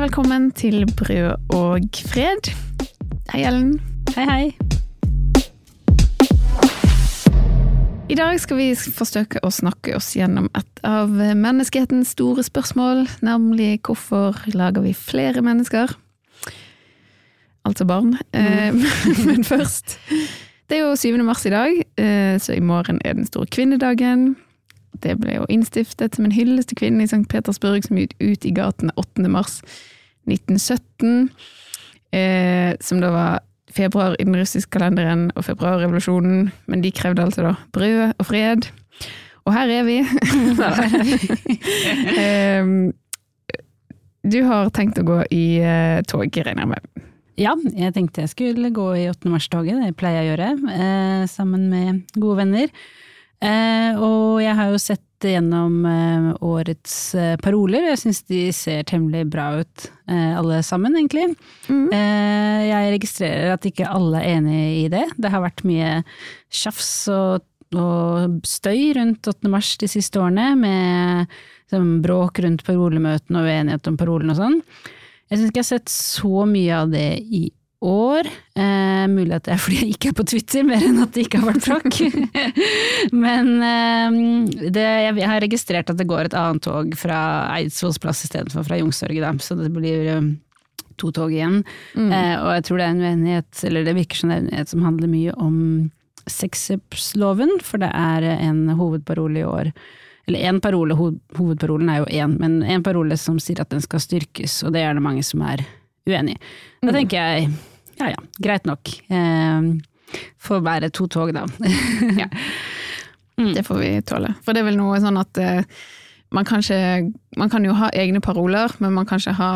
Hjertelig velkommen til Brød og fred. Hei, Ellen. Hei, hei. I dag skal vi forsøke å snakke oss gjennom et av menneskehetens store spørsmål, nemlig hvorfor lager vi flere mennesker? Altså barn. Mm. Men først Det er jo 7. mars i dag, eh, så i morgen er den store kvinnedagen. Det ble jo innstiftet som en hyllest til kvinnen i St. Petersburg som gikk ut i gatene 8. mars 1917. Eh, som da var februar i den russiske kalenderen og februarrevolusjonen. Men de krevde altså da brød og fred. Og her er vi! eh, du har tenkt å gå i eh, tog, regner jeg med? Ja, jeg tenkte jeg skulle gå i 8. mars-toget, det pleier jeg å gjøre, eh, sammen med gode venner. Eh, og jeg har jo sett gjennom eh, årets eh, paroler, jeg syns de ser temmelig bra ut eh, alle sammen, egentlig. Mm. Jeg registrerer at ikke alle er enig i det. Det har vært mye tjafs og, og støy rundt 8. mars de siste årene, med sånn, bråk rundt parolemøtene og uenighet om parolen og sånn. Jeg syns ikke jeg har sett så mye av det i år. Eh, mulig at det er fordi jeg ikke er på Twitter, mer enn at det ikke har vært bråk. Men eh, det, jeg har registrert at det går et annet tog fra Eidsvolls plass istedenfor fra Youngstorget, så det blir um, to tog igjen. Mm. Eh, og jeg tror det er en uenighet, eller det virker som det er en uenighet som handler mye om sexkjøpsloven, for det er en hovedparole i år eller én parole, hovedparolen er jo én, men en parole som sier at den skal styrkes, og det er det mange som er uenig. Da mm. tenker jeg ja ja, greit nok. Eh, får være to tog, da. ja. mm. Det får vi tåle. For det er vel noe sånn at eh, man, kanskje, man kan jo ha egne paroler, men man kan ikke ha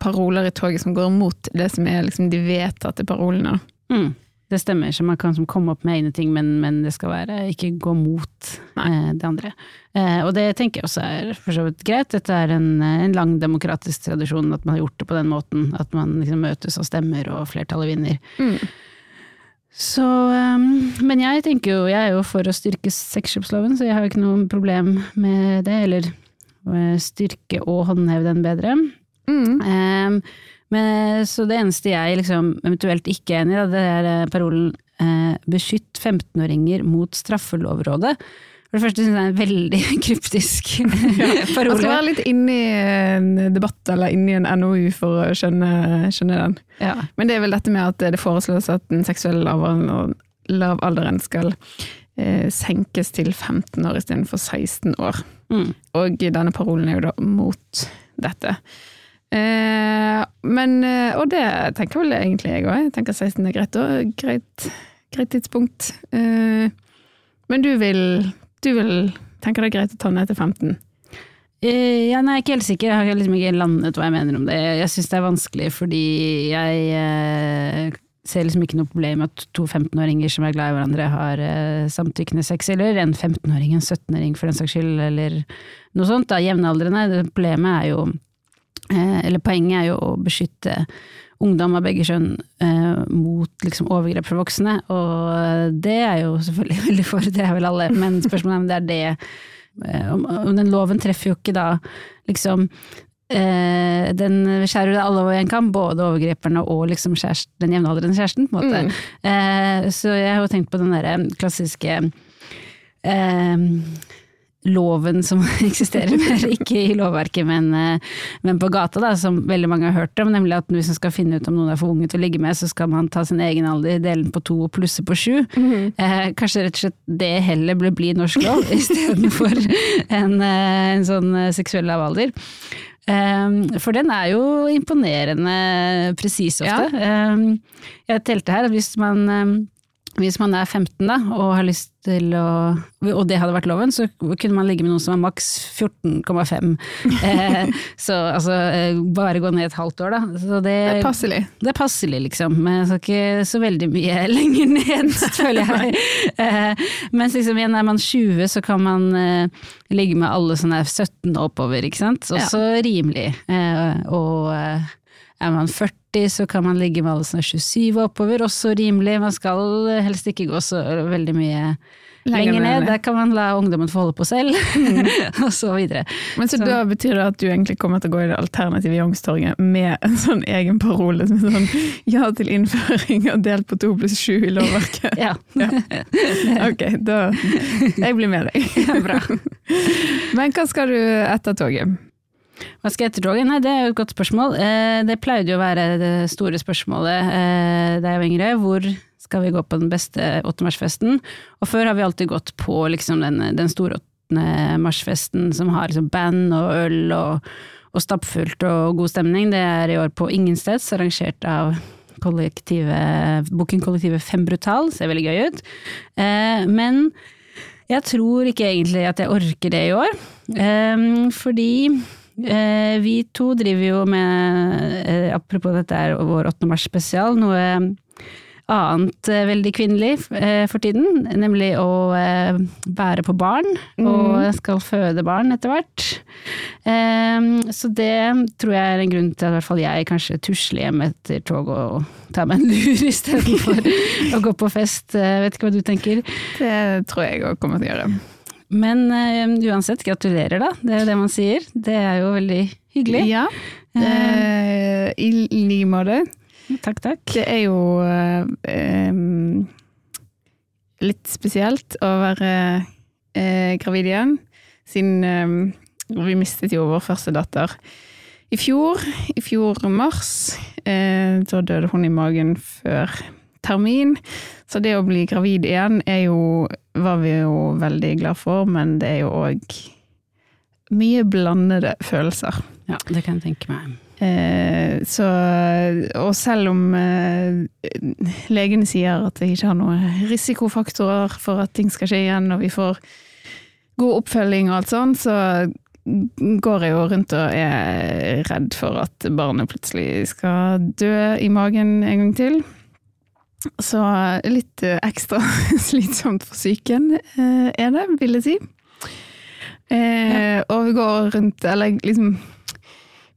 paroler i toget som går mot det som er liksom de vedtatte parolene. Mm. Det stemmer, så man kan komme opp med egne ting, men, men det skal være ikke gå mot eh, det andre. Eh, og det tenker jeg også er for så vidt greit. Dette er en, en, lang demokratisk tradisjon at man har gjort det på den måten. At man liksom møtes og stemmer, og flertallet vinner. Mm. Så um, Men jeg tenker jo, jeg er jo for å styrke sexkjøpsloven, så jeg har jo ikke noe problem med det. Eller uh, styrke og håndheve den bedre. Mm. Um, men, så det eneste jeg liksom eventuelt ikke er enig i, det er eh, parolen eh, 'beskytt 15-åringer mot straffelovrådet'. For det første syns jeg det er en veldig kryptisk parole. Man skal være litt inni en debatt eller inni en NOU for å skjønne, skjønne den. Ja. Men det er vel dette med at det foreslås at den seksuelle lavalderen skal eh, senkes til 15 år istedenfor 16 år. Mm. Og denne parolen er jo da mot dette. Eh, men, eh, og det tenker vel egentlig jeg òg. Jeg tenker 16 er greit, greit, greit tidspunkt. Eh, men du vil, du vil tenke det er greit å ta ned til 15? Uh, ja, nei, jeg er ikke helt sikker. Jeg har liksom ikke landet hva jeg mener om det. Jeg syns det er vanskelig fordi jeg uh, ser liksom ikke noe problem med at to 15-åringer som er glad i hverandre, har uh, samtykkende sex, eller en 15-åring, en 17-åring for den saks skyld, eller noe sånt. da, Jevnaldrende. Problemet er jo Eh, eller poenget er jo å beskytte ungdom av begge kjønn eh, mot liksom, overgrep fra voksne, og det er jo selvfølgelig veldig for, det er vel alle, men spørsmålet er om det er det eh, om, om, den loven treffer jo ikke da liksom eh, den skjærer alle over en kam, både overgriperne og liksom kjæresten, den jevnaldrende kjæresten, på en måte. Mm. Eh, så jeg har jo tenkt på den derre klassiske eh, loven som eksisterer mer, ikke i lovverket, men, eh, men, på gata, da, som veldig mange har hørt om, nemlig at hvis man skal finne ut om noen er for unge til å ligge med, så skal man ta sin egen alder, dele den på to og plusse på sju. Mm -hmm. eh, kanskje rett og slett det heller burde bli norsk lov, istedenfor en, eh, en sånn eh, seksuell lavalder. alder. for den er jo imponerende presis ofte. Ja. Um, jeg telte her at hvis man um, hvis man er 15 da, og har lyst til å Og det hadde vært loven, så kunne man ligge med noen som er maks 14,5. eh, så altså eh, bare gå ned et halvt år, da. Det, det, er passelig. Det er passelig, liksom. Men så ikke så veldig mye lenger ned, føler jeg. eh, mens liksom igjen er man 20, så kan man eh, ligge med alle som er 17 oppover, ikke sant. Også ja. rimelig. Eh, og eh, Er man 40, så kan man ligge med alle som er 27 og oppover, også rimelig. Man skal helst ikke gå så veldig mye lenger ned. Der kan man la ungdommen få holde på selv, og så videre. Men så, Så- da betyr det at du egentlig kommer til å gå i det alternative Youngstorget med en sånn egen parole som sånn ja til innføring og delt på to pluss sju i lovverket. Ja, Ok, da Jeg blir med deg. ja, bra. Men hva skal du etter toget? Hva skal jeg hete toget? Nei, det er jo et godt spørsmål. Eh, Det pleide jo å være det store spørsmålet eh, da jeg var yngre. Hvor skal vi gå på den beste 8. mars-festen? Og før har vi alltid gått på liksom den, den store 8. mars-festen som har liksom band og øl og, og stappfullt og god stemning. Det er i år på Ingensteds, arrangert av kollektivet, bookingkollektivet Fem Brutal. Ser veldig gøy ut. Eh, Men jeg tror ikke egentlig at jeg orker det i år. Fordi vi to driver jo med, eh, apropos dette er vår 8. mars spesial, noe annet eh, veldig kvinnelig eh, for tiden, nemlig å eh, bære på barn, og skal føde barn etter hvert. Eh, så det tror jeg er en grunn til at i hvert fall jeg kanskje tusler hjem etter toget og tar meg en lur istedenfor å gå på fest. Eh, vet ikke hva du tenker? Det tror jeg òg kommer til å gjøre. Men uh, uansett, gratulerer da, det er jo det man sier. Det er jo veldig hyggelig. Ja, Uh, i like måte. Takk, takk. Det er jo eh, em, litt spesielt å være eh, gravid igjen, siden em, vi mistet jo vår første datter i fjor. I fjor mars. Eh, da døde hun i magen før termin. Så det å bli gravid igjen er jo, var vi jo veldig glad for, men det er jo òg mye blandede følelser. Ja, det kan jeg tenke meg. Eh, så, og selv om eh, legene sier at jeg ikke har noen risikofaktorer for at ting skal skje igjen, og vi får god oppfølging og alt sånn, så går jeg jo rundt og er redd for at barnet plutselig skal dø i magen en gang til. Så litt eh, ekstra slitsomt for psyken eh, er det, vil jeg si. Eh, og vi går rundt, eller liksom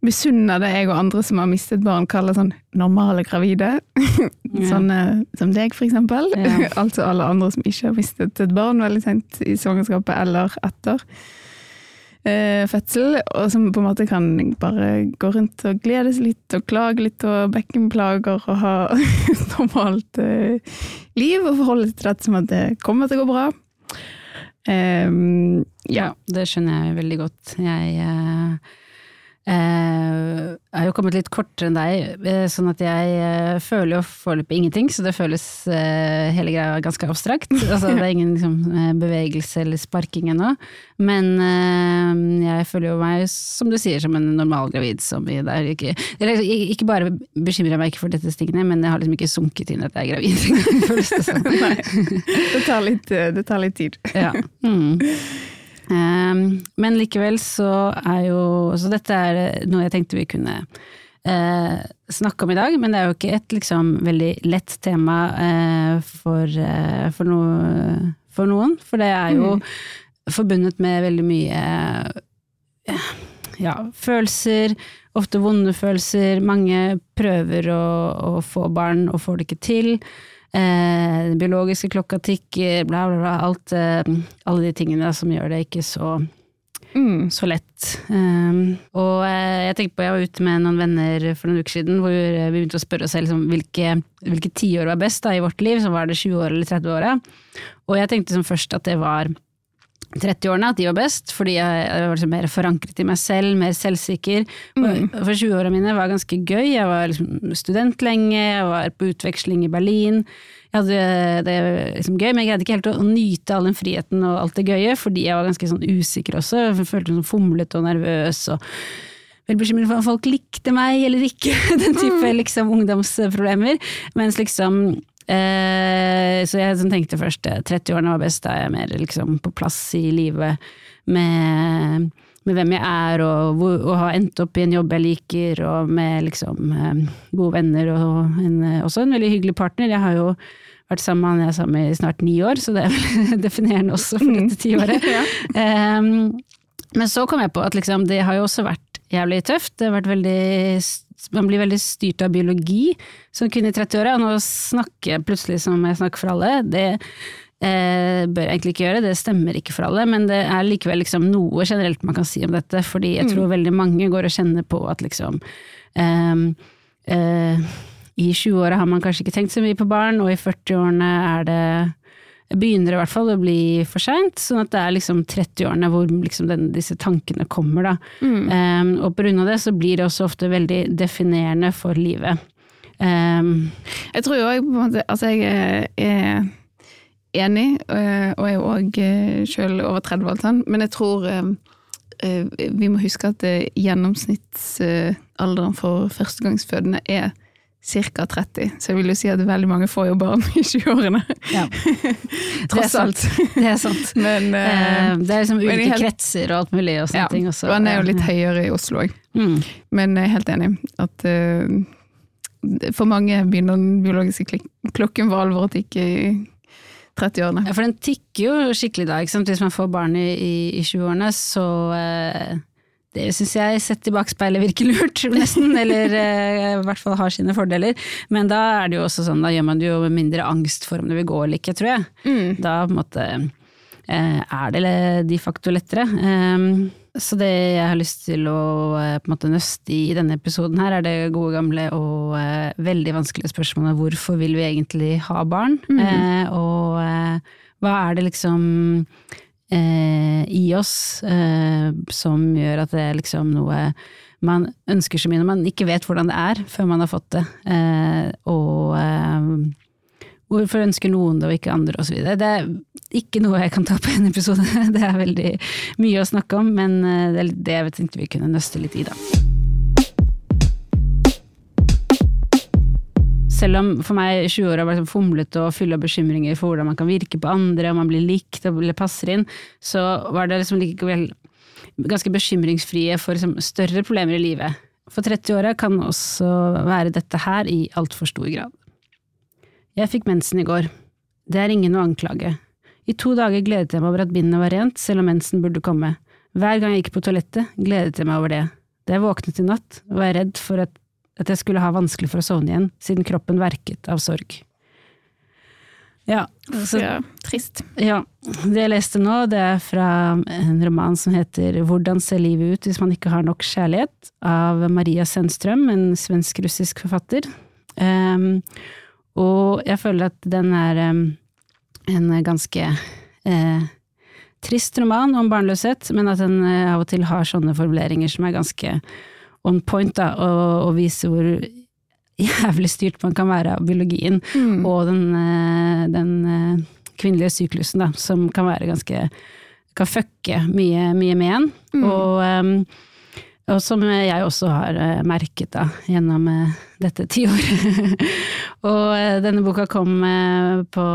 misunner det jeg og andre som har mistet barn, kaller sånn normale gravide. Sånne som deg, for eksempel. Ja. altså alle andre som ikke har mistet et barn veldig sent i svangerskapet eller etter eh, fødsel, og som på en måte kan bare gå rundt og glede seg litt og klage litt og bekkenplager og ha normalt eh, liv og forholde seg til dette som at det kommer til å gå bra. Eh, ja. Ja, det skjønner jeg veldig godt. Jeg eh, har er jo kommet litt kortere enn deg, eh, sånn at jeg eh, føler jo foreløpig ingenting, så det føles hele greia ganske abstrakt. Altså, det er ingen liksom, bevegelse eller sparking ennå. Men jeg føler jo meg, som du sier, som en normal gravid. Som i, det er ikke, eller, ikke bare bekymrer jeg meg ikke for dette stingene, men jeg har liksom ikke sunket inn at jeg er gravid. det sånn. Det tar litt, det tar litt tid. Ja. Mm. Ehm, men likevel så er jo Så dette er noe jeg tenkte vi kunne eh, snakke om i dag, men det er jo ikke et liksom veldig lett tema eh, for, eh, for, no, for noen. For det er jo forbundet med veldig mye eh, ja, følelser, ofte vonde følelser. Mange prøver å, å få barn og får det ikke til. Eh, den biologiske klokka tikker, bla, bla, bla. Alt, eh, alle de tingene som gjør det ikke så, Mm. så lett. Um, og eh, jeg tenkte på, jeg var ute med noen venner for noen uker siden, hvor eh, vi begynte å spørre oss selv liksom, hvilke, hvilke tiår var best da, i vårt liv. Så var det 20 år eller 30 åra. Og jeg tenkte som først at det var 30-årene, at de var best, fordi jeg, var liksom mer forankret i meg selv, mer selvsikker. Mm. For 20-åra mine var ganske gøy. Jeg var liksom student lenge, jeg var på utveksling i Berlin. Jeg hadde det liksom gøy, men jeg greide ikke helt å, nyte all den friheten og alt det gøye, fordi jeg var ganske sånn usikker også. Jeg følte meg sånn fomlete og nervøs. og Veldig bekymret for om folk likte meg eller ikke, den type liksom ungdomsproblemer. Mens liksom eh, Så jeg tenkte først eh, 30-årene var best, da er jeg mer liksom på plass i livet med, med hvem jeg er, og, hvor, og har endt opp i en jobb jeg liker, og med liksom eh, gode venner, og en, eh, også en veldig hyggelig partner. Jeg har jo vært sammen med han jeg er sammen med i snart ni år, så det er vel definerende også for dette tiåret. Um, men så kom jeg på at liksom, det har jo også vært jævlig tøft. Det har vært veldig man blir veldig styrt av biologi som kvinne i 30-åra, og nå snakker jeg plutselig som jeg snakker for alle. Det eh, bør jeg egentlig ikke gjøre, det stemmer ikke for alle, men det er likevel liksom noe generelt man kan si om dette, fordi jeg tror veldig mange går og kjenner på at liksom eh, eh, I 20-åra har man kanskje ikke tenkt så mye på barn, og i 40-årene er det begynner i hvert fall å bli for seint, sånn at det er liksom 30-årene hvor liksom den, disse tankene kommer, da. Um, og av det så blir det også ofte veldig definerende for livet. Um, Jeg tror jo òg på en måte Altså, jeg er- er enig, øh, og jeg er òg sjøl over 30 og alt sånn, men jeg tror vi må huske at gjennomsnittsalderen for førstegangsfødende er ca. 30, så jeg vil jo si at veldig mange får jo barn i 20-årene. ja, Tross alt. det er sant. Men, Eh, det er liksom ulike helt- kretser og alt mulig og sånne ja, ting også. og han er jo litt høyere i Oslo òg. Mm. Men jeg er helt enig at uh, for mange begynner den biologiske klokken for alvor å tikke i 30-årene. Ja, for den tikker jo skikkelig da, ikke sant. Hvis man får barn i, i, i 20-årene, så eh, det syns jeg sett i bakspeilet virker lurt, nesten. Eller eh, i hvert fall har sine fordeler. Men da er det jo også sånn, da gjør man det jo mindre angst for om det vil gå eller ikke, tror jeg. Mm. Da på en måte eh, er det de facto lettere. Um, så det jeg har lyst til å eh, på en måte nøste i i denne episoden her, er det gode gamle og veldig vanskelige spørsmålet hvorfor vil vi egentlig ha barn? Mm. og hva er det liksom eh, i oss eh, som gjør at det er liksom noe man ønsker så mye når man ikke vet hvordan det er før man har fått det. Eh, og eh, Hvorfor ønsker noen det og ikke andre osv. Det er ikke noe jeg kan ta på en episode, det er veldig mye å snakke om, men eh, det det jeg tenkte vi kunne nøste litt i, da. Selv om for meg 20-åra var liksom fomlete og full av bekymringer for hvordan man kan virke på andre, og man blir likt og passer inn, så var det liksom likevel ganske bekymringsfrie for liksom større problemer i livet. For 30-åra kan også være dette her i altfor stor grad. Jeg fikk mensen i går. Det er ingen å anklage. I to dager gledet jeg meg over at bindet var rent, selv om mensen burde komme. Hver gang jeg gikk på toalettet, gledet jeg meg over det. Da jeg våknet i natt, var jeg redd for at, at jeg skulle ha vanskelig for å sovne igjen, siden kroppen verket av sorg. Ja, så Ja, trist. ja, det jeg leste nå, det er fra en roman som heter Hvordan ser livet ut hvis man ikke har nok kjærlighet, av Maria Sennström, en svensk-russisk forfatter. Um, og jeg føler at den er um, en ganske uh, trist roman om barnløshet, men at den uh, av og til har sånne formuleringer som er ganske on point, da, og, og vise hvor jævlig styrt man kan være av biologien Mm. og den, eh, den eh, kvinnelige syklusen, da, som kan være ganske kan fucke mye, mye med en. Mm. Og, ehm, og som jeg også har eh, merket da, gjennom dette tiåret. og denne boka kom på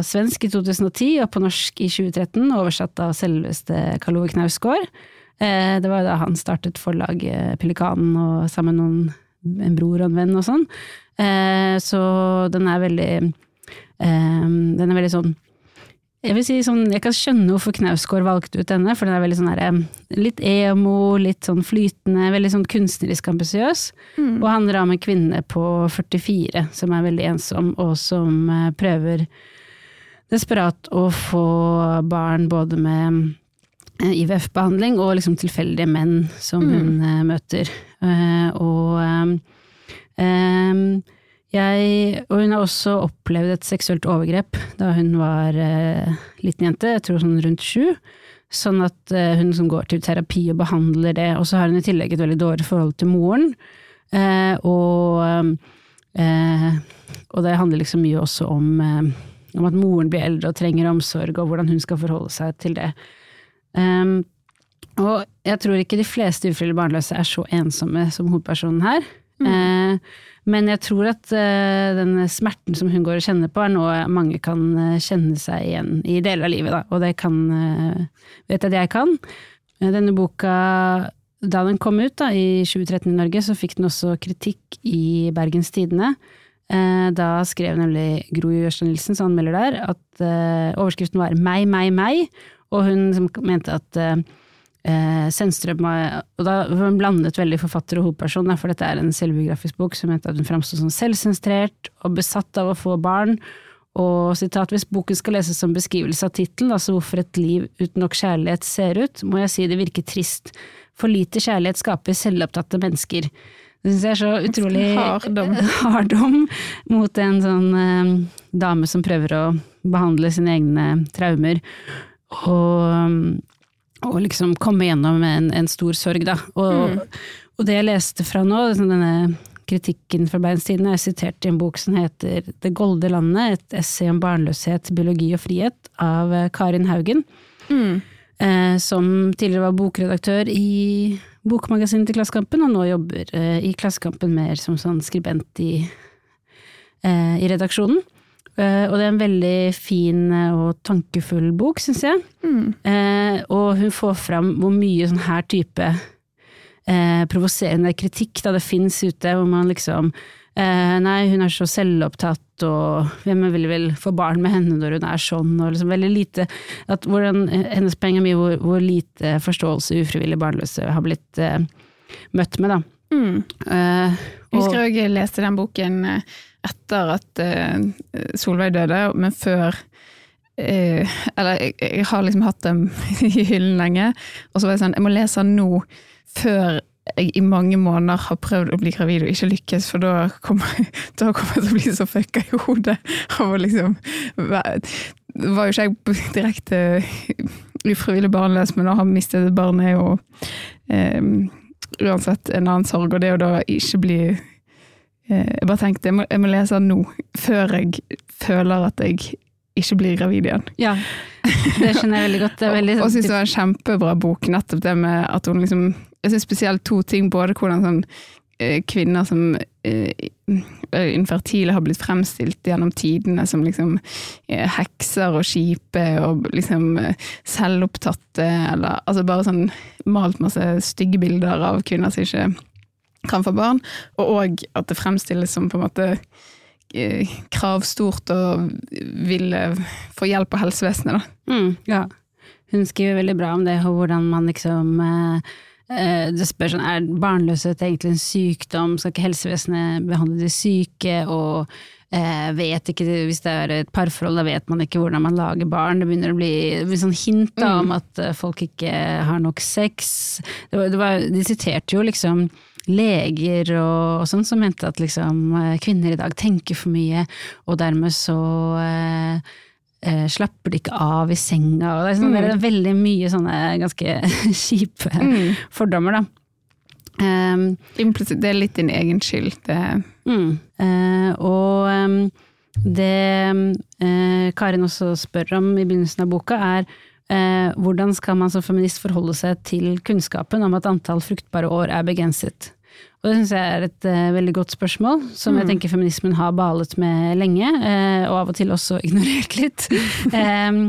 svensk i 2010 og på norsk i 2013, oversatt av selveste Karl Ove Knausgård. Eh, det var da han startet forlaget Pelikanen og sammen med en bror og en venn og sånn. Eh, så den er veldig eh, Den er veldig sånn jeg vil si sånn, jeg kan skjønne hvorfor Knausgård valgte ut denne, for den er veldig sånn her, eh, litt emo, litt sånn flytende, veldig sånn kunstnerisk ambisiøs. Mm. Og handler om en kvinne på 44 som er veldig ensom, og som eh, prøver desperat å få barn både med eh, IVF-behandling og liksom tilfeldige menn som hun eh, møter. Eh, og eh, eh, jeg, og hun har også opplevd et seksuelt overgrep da hun var eh, liten jente, jeg tror sånn rundt sju. Sånn at eh, hun som går til terapi og behandler det, og så har hun i tillegg et veldig dårlig forhold til moren. Eh, og, eh, og det handler liksom mye også om, eh, om at moren blir eldre og trenger omsorg, og hvordan hun skal forholde seg til det. Um, og jeg tror ikke de fleste ufrivillig barnløse er så ensomme som hovedpersonen her. Eh, men jeg tror at eh, den smerten som hun går og kjenner på, er noe mange kan eh, kjenne seg igjen i deler av livet, da. Og det kan, eh, vet jeg at jeg kan. Eh, Denne boka, da den kom ut da, i 2013 i Norge, så fikk den også kritikk i Bergens Tidende. Eh, Da skrev nemlig Gro Jørstad Nilsen, som anmelder der, at overskriften var 'meg, meg, meg', og hun som mente at eh, eh, Sennstrøm Og da hun blandet veldig forfatter og hovedperson, for dette er en selvbiografisk bok som mente at hun framsto som selvsentrert og besatt av å få barn. Og sitat, hvis boken skal leses som beskrivelse av tittelen, altså hvorfor et liv uten nok kjærlighet ser ut, må jeg si det virker trist. For lite kjærlighet skaper selvopptatte mennesker. Det syns jeg er så utrolig Hardom. hardom mot en sånn eh, dame som prøver å behandle sine egne traumer. Og, og liksom komme gjennom en, en stor sorg, da. Og, og det jeg leste fra nå, liksom denne kritikken fra Beinstiden, er sitert i en bok som heter Det golde landet, et essay om barnløshet, biologi og frihet, av eh, Karin Haugen. Eh, som tidligere var bokredaktør i bokmagasinet til Klassekampen, og nå jobber eh, i Klassekampen mer som sånn skribent i, eh, i redaksjonen. Eh, og det er en veldig fin eh, og tankefull bok, syns jeg. Mm. og hun får fram hvor mye sånn her type eh, provoserende kritikk da det fins ute, hvor man liksom eh, Nei, hun er så selvopptatt, og hvem vil vel få barn med henne når hun er sånn, og liksom veldig lite at hvordan, Hennes poeng er mye hvor, hvor lite forståelse ufrivillig barnløse har blitt eh, møtt med, da. Mm. Eh, Jeg husker også jeg leste den boken eh, etter at uh, Solveig døde, men før uh, Eller jeg, jeg har liksom hatt dem i hyllen lenge, og så var jeg sånn Jeg må lese den nå, før jeg i mange måneder har prøvd å bli gravid og ikke lykkes, for da kommer, da kommer jeg til å bli så fucka i hodet av å liksom Var jo ikke jeg direkte ufrivillig barnløs, men å ha mistet et barn er jo eh, uansett en annen sorg, og det å da ikke bli eh, Jeg bare tenkte jeg må, jeg må lese den nå, før jeg føler at jeg ikke blir gravid igjen. ja, det skjønner jeg veldig godt. Det er veldig, Og syns det var en kjempebra bok, nettopp det med at hun liksom Jeg syns spesielt to ting, både hvordan sånn eh, kvinner som infertile har blitt fremstilt gjennom tidene som liksom eh, hekser og kjipe og liksom eh, selvopptatte, eller altså bare sånn malt masse stygge bilder av kvinner som ikke kan få barn, og òg at det fremstilles som på en måte eh, kravstort og ville få hjelp av helsevesenet, da. Mm, ja. Hun skriver veldig bra om det, og hvordan man liksom eh, eh, Det spør sånn, er barnløshet egentlig en sykdom, skal ikke helsevesenet behandle de syke, og eh, vet ikke, hvis det er et parforhold, da vet man ikke hvordan man lager barn, det begynner å bli, sånn hint da, om at eh, folk ikke har nok sex. Det var, det var, de siterte jo liksom leger og, og sånn som mente at liksom eh, kvinner i dag tenker for mye, og dermed så eh, eh, slapper de ikke av i senga. Og det, er sånn, det er veldig mye sånne ganske kjipe fordommer, da. Um, det er litt din egen skyld. Det, mm. Uh, og um, det uh, Karin også spør om i begynnelsen av boka, er uh, hvordan skal man som feminist forholde seg til kunnskapen om at antall fruktbare år er begrenset? Og det syns jeg er et uh, veldig godt spørsmål, som jeg tenker feminismen har balet med lenge, uh, og av og til også ignorert litt. um,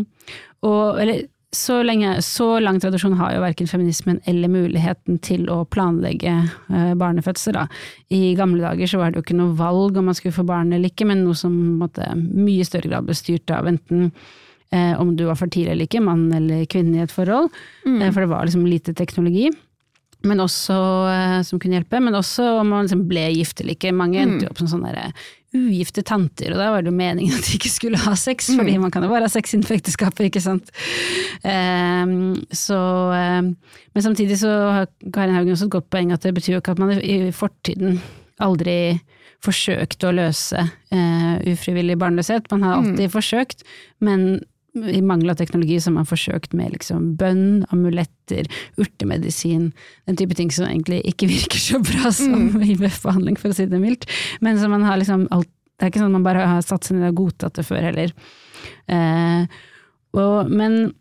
og, eller, så, lenge, så lang tradisjon har jo verken feminismen eller muligheten til å planlegge uh, barnefødsler. Da. I gamle dager så var det jo ikke noe valg om man skulle få barn eller ikke, men noe som måtte, mye større grad ble styrt av enten uh, om du var fertil eller ikke, mann eller kvinne i et forhold, eh, for det var liksom lite teknologi. Men også, eh, som kunne hjelpe, men også om man liksom ble gift eller ikke. Mange endte jo opp som sånne ugifte tanter, og da var det jo meningen at de ikke skulle ha sex, fordi man kan jo bare ha sex innenfor ekteskapet, ikke sant. Um, så, um, men samtidig så har Karin Haugen også et godt poeng at det betyr jo ikke at man i fortiden aldri forsøkte å løse uh, ufrivillig barnløshet. Man har alltid forsøkt, men i mangel av teknologi så har man forsøkt med liksom bønn, amuletter, urtemedisin, den type ting som egentlig ikke virker så bra som IVF-behandling, for å si det mildt. Men som man har liksom alt Det er ikke sånn at man bare har satt seg ned og godtatt det før heller. Eh, og, men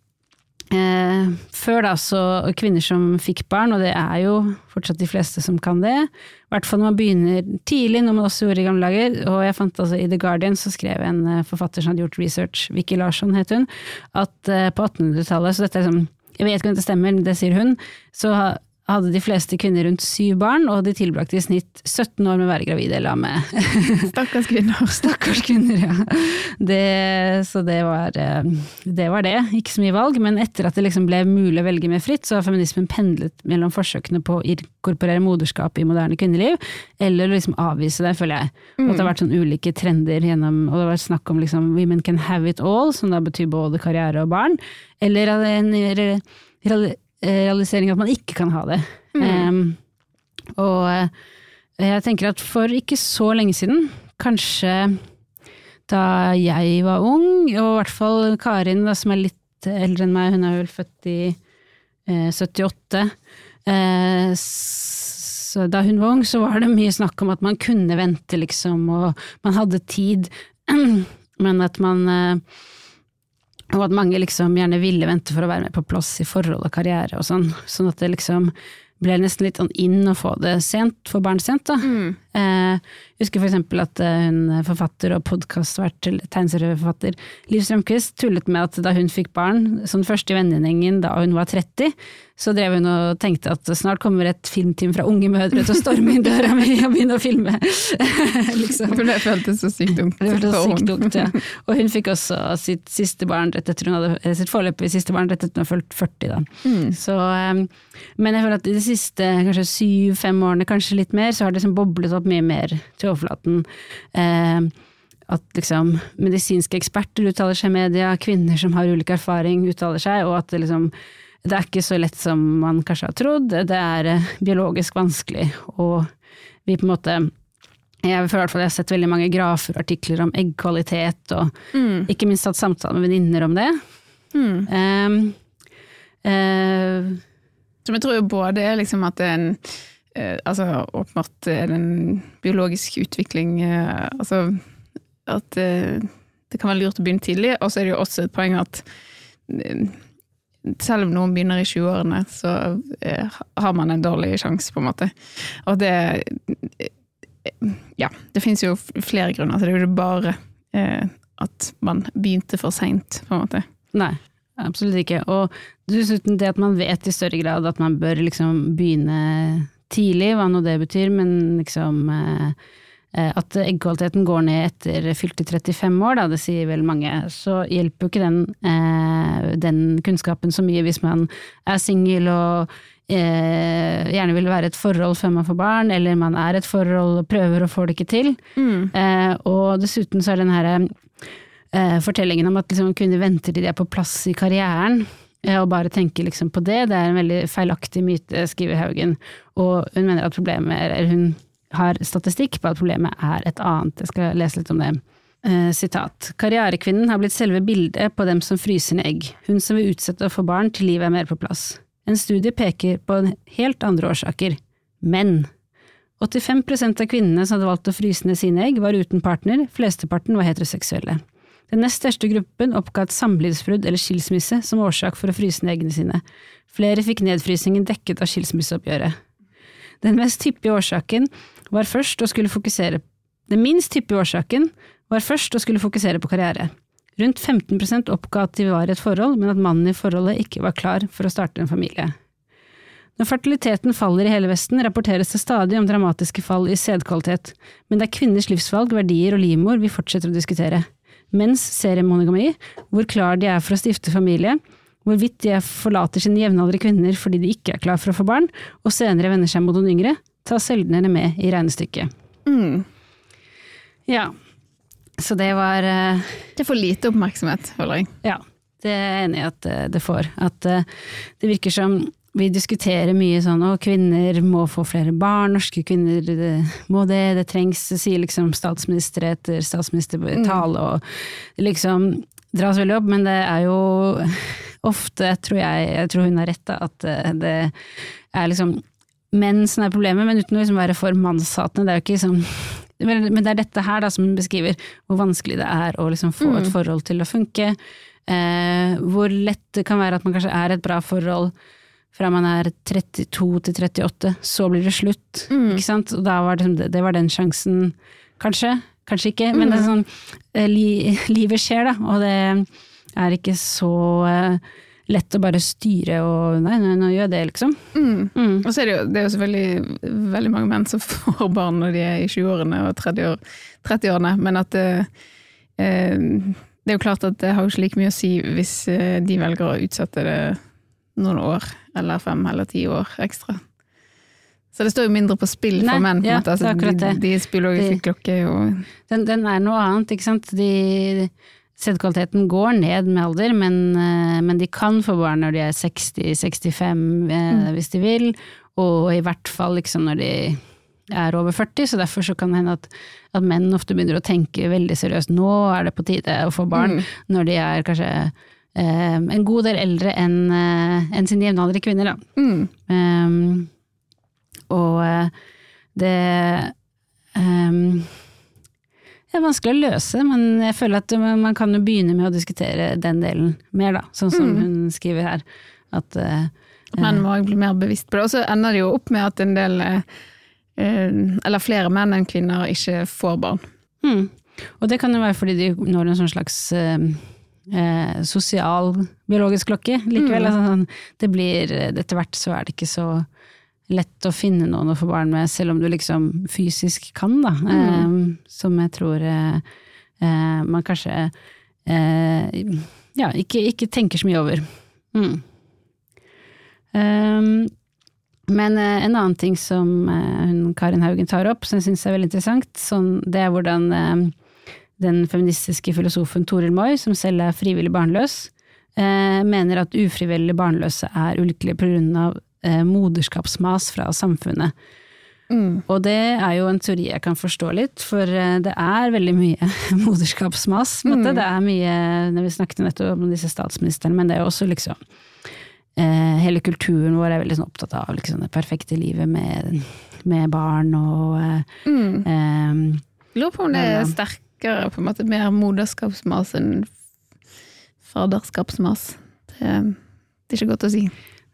Eh, før da så kvinner som fikk barn, og det er jo fortsatt de fleste som kan det, i hvert fall når man begynner tidlig, noe man også gjorde i gamle dager, og jeg fant altså i The Guardian så skrev en eh, forfatter som hadde gjort research, Vicky Larsson het hun, at eh, på 1800-tallet, så dette er sånn, jeg vet ikke om det stemmer, det sier hun, så hadde de fleste kvinner rundt syv barn, og de tilbrakte i snitt 17 år med å være gravide eller amme. Stakkars kvinner. Stakkars kvinner, ja. Det, så det var, eh, det var, det Ikke så mye valg, men etter at det liksom ble mulig å velge mer fritt, så har feminismen pendlet mellom forsøkene på å inkorporere moderskap i moderne kvinneliv, eller liksom avvise det, føler jeg. Mm. at det har vært sånn ulike trender gjennom Og det har vært snakk om liksom women can have it all, som da betyr både karriere og barn, eller en realisering at man ikke kan ha det. Mm. Um, og eh, jeg tenker at for ikke så lenge siden, kanskje da jeg var ung, og i hvert fall Karin da, som er litt eldre enn meg, hun er vel født i eh, 78. Eh, så da hun var ung, så var det mye snakk om at man kunne vente, liksom, og man hadde tid, men at man eh, og at mange liksom gjerne ville vente for å være med på plass i forhold og karriere og sånn. Sånn at det liksom ble nesten litt sånn inn å få det sent, få barn sent, da. Mm. Eh, jeg husker for eksempel at hun eh, forfatter og podkastvert, tegneserieforfatter Liv Strømquist tullet med at da hun fikk barn, som første i vennegjengen da hun var 30, så drev hun og tenkte at snart kommer et filmteam fra unge mødre til å storme inn døra mi og begynne å filme. liksom. For det føltes så sykt ungt. Det føltes sykt ungt, ja. Og hun fikk også sitt siste barn rett etter hun hadde sitt foreløpige siste barn rett etter hun hadde fulgt 40, da. Mm. Så, um, men jeg føler at i de siste kanskje syv-fem årene, kanskje litt mer, så har det liksom boblet opp mye mer til overflaten. Eh, at liksom medisinske eksperter uttaler seg i media, kvinner som har ulik erfaring uttaler seg, og at det liksom det er ikke så lett som man kanskje har trodd. Det er eh, biologisk vanskelig, og vi på en måte jeg føler hvert fall jeg har sett veldig mange grafer og artikler om eggkvalitet, og mm. ikke minst hatt samtaler med venninner om det. Mm. Um, uh, Som jeg tror både liksom at det er en Altså åpenbart er det en biologisk utvikling uh, Altså at det kan være lurt å begynne tidlig, og så er det jo også et poeng at selv om noen begynner i 20-årene, så eh, har man en dårlig sjanse, på en måte. Og det Ja, det finnes jo flere grunner så det. Er jo bare eh, at man begynte for seint, på en måte. Nei, absolutt ikke. Og dessuten det at man vet i større grad at man bør liksom begynne tidlig, hva nå det betyr, men liksom eh, Eh, at eggkvaliteten går ned etter fylte 35 år, da, det sier vel mange, så hjelper jo ikke den, eh, den kunnskapen så mye hvis man er singel og eh, gjerne vil være et forhold før man får barn, eller man er et forhold og prøver og får det ikke til. Mm. Eh, og dessuten så er den her eh, fortellingen om at liksom, kvinner venter til de er på plass i karrieren. Eh, og bare tenke liksom på det, det er en veldig feilaktig myte, skriver Haugen. Og hun mener at problemet er hun har statistikk på at problemet er et annet. Jeg skal lese litt om det. Uh, sitat. Karrierekvinnen har blitt selve bildet på dem som fryser ned egg, hun som vil utsette å få barn til livet er mer på plass. En studie peker på helt andre årsaker. Menn. 85 av kvinnene som hadde valgt å fryse ned sine egg, var uten partner, flesteparten var heteroseksuelle. Den nest største gruppen oppga et samlivsbrudd eller skilsmisse som årsak for å fryse ned eggene sine. Flere fikk nedfrysingen dekket av skilsmisseoppgjøret. Den mest hyppige årsaken var først å skulle fokusere Den minst hyppige årsaken var først å skulle fokusere på karriere. Rundt 15% oppga at de var i et forhold, men at mannen i forholdet ikke var klar for å starte en familie. Når fertiliteten faller i hele Vesten, rapporteres det stadig om dramatiske fall i sædkvalitet, men det er kvinners livsvalg, verdier og livmor vi fortsetter å diskutere. Menns seriemonogami, hvor klar de er for å stifte familie, hvorvidt de forlater sine jevnaldrende kvinner fordi de ikke er klar for å få barn, og senere vender seg mot noen yngre, tar sjeldnere med i regnestykket. Mm. Ja. Så det var uh, Det får lite oppmerksomhet, føler jeg. Ja, det er jeg enig i at uh, det får. At uh, det virker som vi diskuterer mye sånn å kvinner må få flere barn, norske kvinner det, må det, det trengs, sier liksom statsminister etter statsministertale, mm. og det liksom dras veldig opp, men det er jo ofte, tror jeg, jeg tror hun har rett, da, at det er liksom menn som er problemet, men uten å liksom være for mannshatende. Det er jo ikke sånn Men det er dette her da som beskriver hvor vanskelig det er å liksom få mm. et forhold til å funke. Eh, hvor lett det kan være at man kanskje er et bra forhold fra man er 32 til 38, så blir det slutt. Mm. Ikke sant? Og var det, det var den sjansen, kanskje. Kanskje ikke, men det er mm. sånn eh, li, livet skjer, da, og det er ikke så eh, lett å bare styre og nei, nei, nå gjør jeg det, liksom. Mm. Mm. Og så er det, jo, det er jo selvfølgelig veldig mange menn som får barn når de er i 20-årene og 30-årene, 30 men at det, eh, det er jo klart at det har jo ikke like mye å si hvis eh, de velger å utsette det noen år, eller fem eller ti år ekstra. Så det står jo mindre på spill Nei, for menn. på en ja, måte. Altså, de, det. de biologiske De- klokke er jo Den, den er noe annet, ikke sant. De, sædkvaliteten går ned med alder, men, eh, men de kan få barn når de er 60-65 mm. hvis de vil, og i hvert fall liksom når de er over 40, så derfor så kan det hende at, at menn ofte begynner å tenke veldig seriøst nå er det på tide å få barn, Mm. når de er kanskje eh, en god del eldre enn eh, enn sine jevnaldrende kvinner. Da. mm. Um, og eh, det um, Det er vanskelig å løse, men jeg føler at man kan jo begynne med å diskutere den delen mer, da. Sånn som Mm. hun skriver her. At eh, Menn må også bli mer bevisst på det. Og så ender det jo opp med at en del, eller flere menn enn kvinner, ikke får barn. mm. Og det kan jo være fordi de når en sånn slags eh, sosial biologisk klokke likevel. Mm. Altså, sånn, det blir Etter hvert så er det ikke så lett å finne noen å få barn med, selv om du liksom fysisk kan, da. Eh, som jeg tror eh, eh, man kanskje eh, ja, ikke, ikke tenker så mye over. Mm. Um, men eh, en annen ting som hun, Karin Haugen tar opp, som jeg syns er veldig interessant, sånn, det er hvordan den feministiske filosofen Toril Moi, som selv er frivillig barnløs, eh, mener at ufrivillig barnløse er ulykkelige av eh, moderskapsmas fra samfunnet. Mm. Og det er jo en teori jeg kan forstå litt, for eh, det er veldig mye moderskapsmas. Mm. Det er mye, når vi snakket nettopp om disse statsministrene, men det er jo også liksom eh, Hele kulturen vår er veldig sånn opptatt av liksom, det perfekte livet med, med barn og eh, Mm. eh, Lurer på om det er Ja. Sterkere, på en måte mer moderskapsmas enn faderskapsmas. Det, det er ikke godt å si.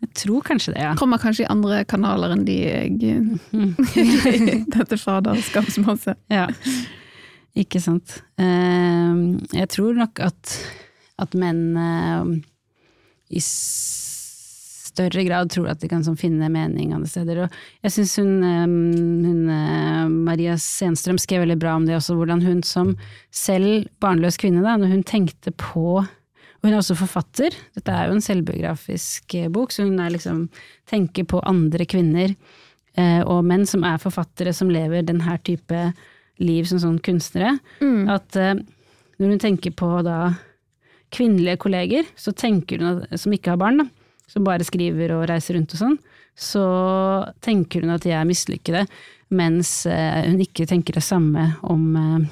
Jeg tror kanskje det, ja. Kommer kanskje i andre kanaler enn de jeg Mm. Dette faderskapsmaset. Ja, ikke sant. Eh, jeg tror nok at, at menn eh, i større grad tror at de kan sånn finne mening andre steder. Og jeg syns hun, hun eh, Maria Senstrøm skrev veldig bra om det også, hvordan hun som selv barnløs kvinne, da, når hun tenkte på og hun er også forfatter. Dette er jo en selvbiografisk eh, bok, så hun er liksom, tenker på andre kvinner eh, og menn som er forfattere som lever denne type liv som sånn kunstnere. Mm. At eh, når hun tenker på da kvinnelige kolleger, så tenker hun at, som ikke har barn, da, som bare skriver og reiser rundt og sånn, så tenker hun at de er mislykkede, mens eh, hun ikke tenker det samme om, eh,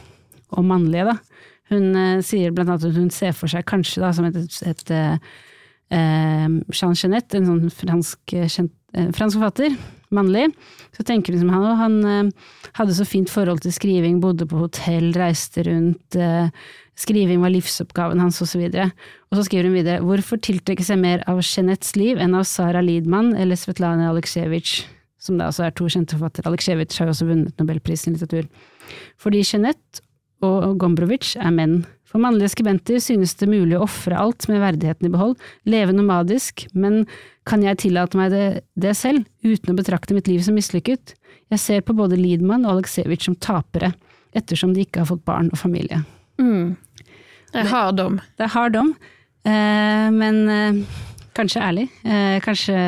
om mannlige, da. Hun eh, sier blant annet at hun ser for seg kanskje da som et, et, et Jean Genet, en sånn fransk, fransk forfatter, mannlig, så tenker hun som han, òg. han hadde så fint forhold til skriving, bodde på hotell, reiste rundt, eh, skriving var livsoppgaven hans osv. Og, så og så skriver hun videre, hvorfor tiltrekke seg mer av Jeanettes liv enn av Sara Lidman eller Svetlana Aleksejevitsj, som da altså er to kjente forfattere. Aleksejevitsj har jo også vunnet nobelprisen i litteratur. Fordi Jeanette og Gombrowicz er menn. For mannlige skribenter synes det mulig å ofre alt med verdigheten i behold, leve nomadisk, men kan jeg tillate meg det, det selv, uten å betrakte mitt liv som mislykket? Jeg ser på både Liedmann og Aleksejevitsj som tapere, ettersom de ikke har fått barn og familie. Mm. Det er hard dom. Det er hard dom, eh, men eh, kanskje ærlig. Eh, kanskje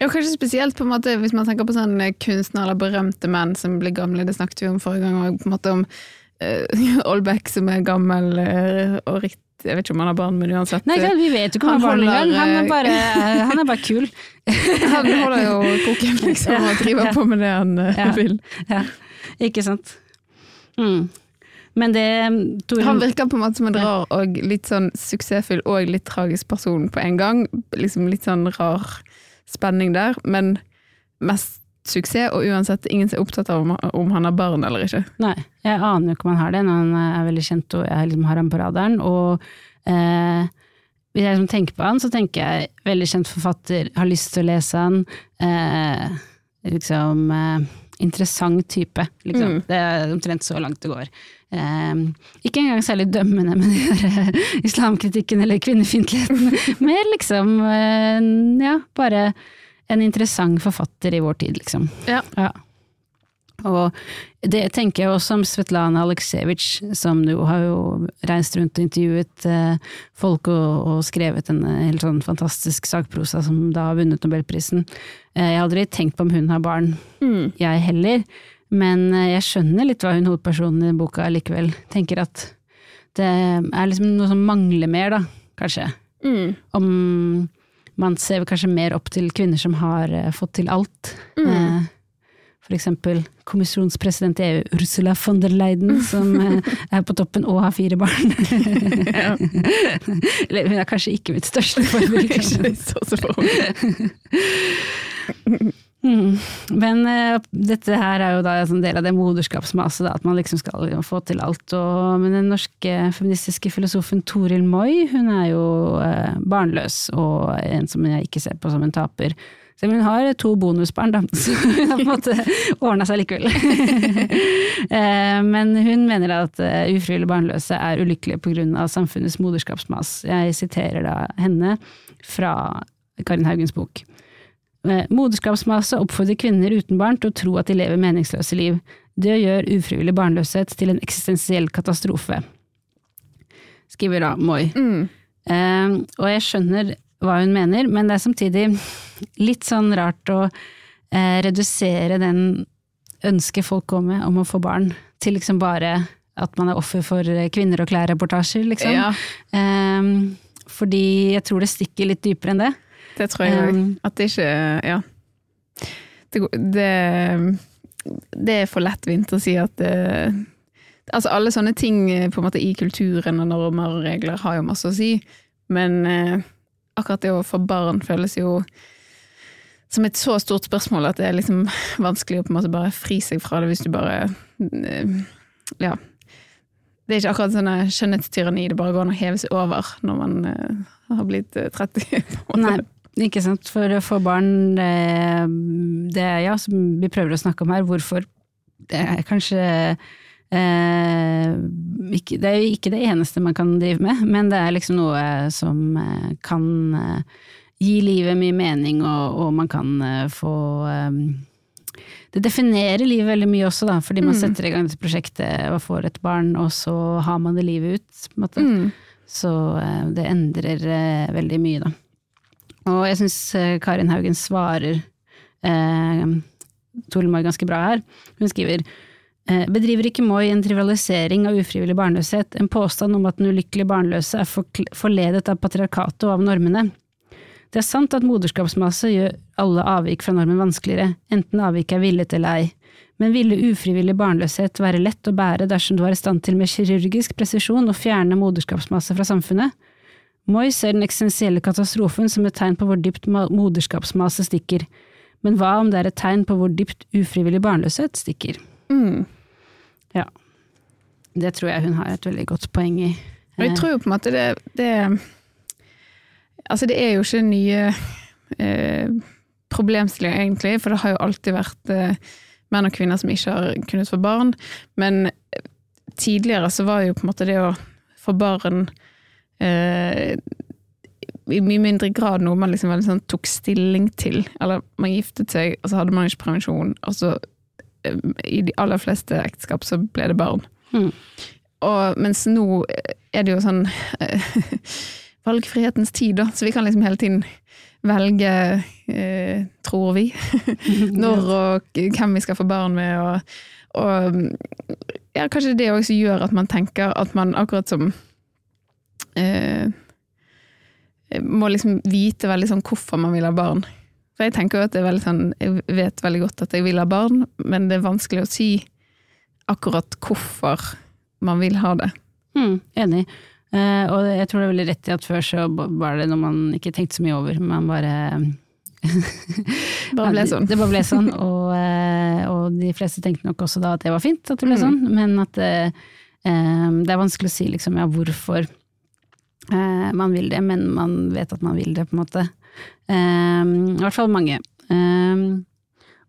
Ja, kanskje spesielt på en måte hvis man tenker på sånn kunstner kunstnere eller berømte menn som blir gamle, det snakket vi om forrige gang, og på en måte om uh, Olbeck som er gammel og ritt Jeg vet ikke om han har barn, men uansett. Nei, vi vet jo ikke om Han har barn engang. Han er bare, han er bare kul. han holder jo koken, liksom, og driver på med det han Ja. vil. Ja, ikke sant. Mm. Men det Torun... Han virker på en måte som en rar og litt sånn suksessfull og litt tragisk person på en gang. Liksom litt sånn rar spenning der, men mest suksess, og uansett ingen er opptatt av om, om han har barn eller ikke. Nei, jeg aner jo ikke om han har det, når han er veldig kjent og jeg liksom har ham på radaren. Og eh, hvis jeg liksom tenker på han, så tenker jeg veldig kjent forfatter, har lyst til å lese han. Eh, liksom eh, interessant type, liksom. Mm. Det er omtrent så langt det går. Um, ikke engang særlig dømmende med den der, eh, islamkritikken eller kvinnefiendtligheten. Mer liksom, uh, ja, bare en interessant forfatter i vår tid, liksom. Ja. Ja. Og det tenker jeg også om Svetlana Aleksejevitsj, som nå har jo reist rundt og intervjuet eh, folk og, og skrevet en eh, helt sånn fantastisk sakprosa som da har vunnet nobelprisen. Eh, jeg har aldri tenkt på om hun har barn, Mm. jeg heller, men eh, jeg skjønner litt hva hun hovedpersonen i boka likevel tenker at det er liksom noe som mangler mer, da, kanskje. Mm. Om man ser kanskje mer opp til kvinner som har fått til alt. Mm. For eksempel kommisjonspresident i EU, Ursula von der Leiden, som eh, er på toppen og har fire barn. Ja. Hun er kanskje ikke mitt største forbilde. Mm. Men uh, dette her er jo da en del av det moderskapsmaset, at man liksom skal få til alt. Og, men den norske feministiske filosofen Toril Moi, hun er jo uh, barnløs, og en som jeg ikke ser på som en taper. Selv om hun har to bonusbarn, da, så hun har på en måte ordna seg likevel. Eh, men hun mener at eh, ufrivillig barnløse er ulykkelige pga. samfunnets moderskapsmas. Jeg siterer da henne fra Karin Haugens bok. Eh, Moderskapsmaset oppfordrer kvinner uten barn til å tro at de lever meningsløse liv. Det gjør ufrivillig barnløshet til en eksistensiell katastrofe. Skriver da Moi. Mm. Uh, og jeg skjønner hva hun mener, men det er samtidig litt sånn rart å eh, redusere den ønsket folk går med om å få barn, til liksom bare at man er offer for eh, kvinner og klær-reportasjer, liksom. Ja, Um, fordi jeg tror det stikker litt dypere enn det. det tror jeg òg. Um, At det ikke Ja. Det, det, det er for lettvint å si at det, Altså alle sånne ting eh, på en måte i kulturen og normer og regler har jo masse å si, men eh, akkurat det å få barn føles jo som et så stort spørsmål at det er liksom vanskelig å på en måte bare fri seg fra det hvis du bare eh, Ja. Det er ikke akkurat sånn eh, skjønnhetstyranni det bare går an å heve seg over når man eh, har blitt eh, 30. på en måte. Nei, ikke sant. For å få barn, eh, det er ja, som vi prøver å snakke om her, hvorfor det er kanskje eh, Det er jo ikke det eneste man kan drive med, men det er liksom noe som eh, kan eh, gi livet mye mening, og, og man kan eh, få eh, det definerer livet veldig mye også, da, fordi man Mm. setter i gang dette prosjektet og får et barn, og så har man det livet ut. På en. Mm. Så eh, det endrer eh, veldig mye, da. Og jeg syns Karin Haugen svarer eh, Toril ganske bra her. Hun skriver eh, Bedriver ikke Moi en trivialisering av ufrivillig barnløshet, en påstand om at den ulykkelige barnløse er forledet av patriarkatet og av normene? Det er sant at moderskapsmasse gjør alle avvik fra normen vanskeligere, enten avviket er villet eller ei. Men ville ufrivillig barnløshet være lett å bære dersom du var i stand til med kirurgisk presisjon å fjerne moderskapsmasse fra samfunnet? Moi ser den eksistensielle katastrofen som et tegn på hvor dypt moderskapsmasse stikker. Men hva om det er et tegn på hvor dypt ufrivillig barnløshet stikker? Mm. Ja. Det tror jeg hun har et veldig godt poeng i. Og jeg tror jo på en måte det, det Altså det er jo ikke nye eh, problemstillinger egentlig, for det har jo alltid vært eh, menn og kvinner som ikke har kunnet få barn. Men eh, tidligere så var jo på en måte det å få barn eh, i mye mindre grad noe man liksom sånn tok stilling til. Eller man giftet seg, og så hadde man ikke prevensjon, og så eh, i de aller fleste ekteskap så ble det barn. Mm. Og mens nå er det jo sånn eh, valgfrihetens tid, da, så vi kan liksom hele tiden velge, eh, tror vi, når og hvem vi skal få barn med, og, og ja, kanskje det også gjør at man tenker at man akkurat som eh, må liksom vite veldig sånn hvorfor man vil ha barn. For jeg tenker jo at det er veldig sånn, jeg vet veldig godt at jeg vil ha barn, men det er vanskelig å si akkurat hvorfor man vil ha det. Mm, enig. Eh, og jeg tror det er veldig rett i at før så var det noe man ikke tenkte så mye over, man bare Bare ble sånn. Det bare ble sånn, og, eh, og de fleste tenkte nok også da at det var fint at det ble Mm. sånn, men at det, eh, det er vanskelig å si liksom ja, hvorfor eh, man vil det, men man vet at man vil det, på en måte. Eh, I hvert fall mange. Eh,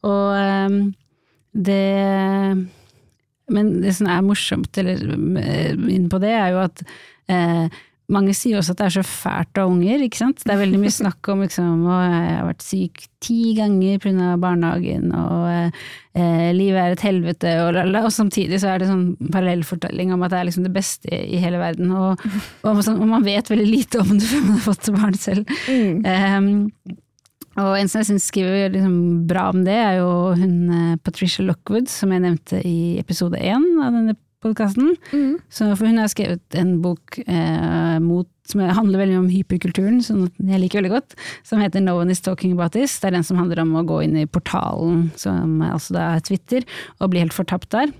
og eh, det Men det som er morsomt eller, eh, inn på det, er jo at eh, mange sier også at det er så fælt å ha unger, ikke sant. Det er veldig mye snakk om liksom, og jeg har vært syk ti ganger pga. barnehagen, og eh, livet er et helvete, og, og, samtidig så er det sånn parallellfortelling om at det er liksom det beste i hele verden, og, og, og man vet veldig lite om det før man har fått barn selv. Mm. Um, og en som jeg syns skriver liksom bra om det, er jo hun eh, Patricia Lockwood, som jeg nevnte i episode én av denne podkasten. Mm. For hun har skrevet en bok eh, mot, som handler veldig om hyperkulturen, som jeg liker veldig godt, som heter No One Is Talking About This. Det er den som handler om å gå inn i portalen, som altså da er Twitter, og bli helt fortapt der.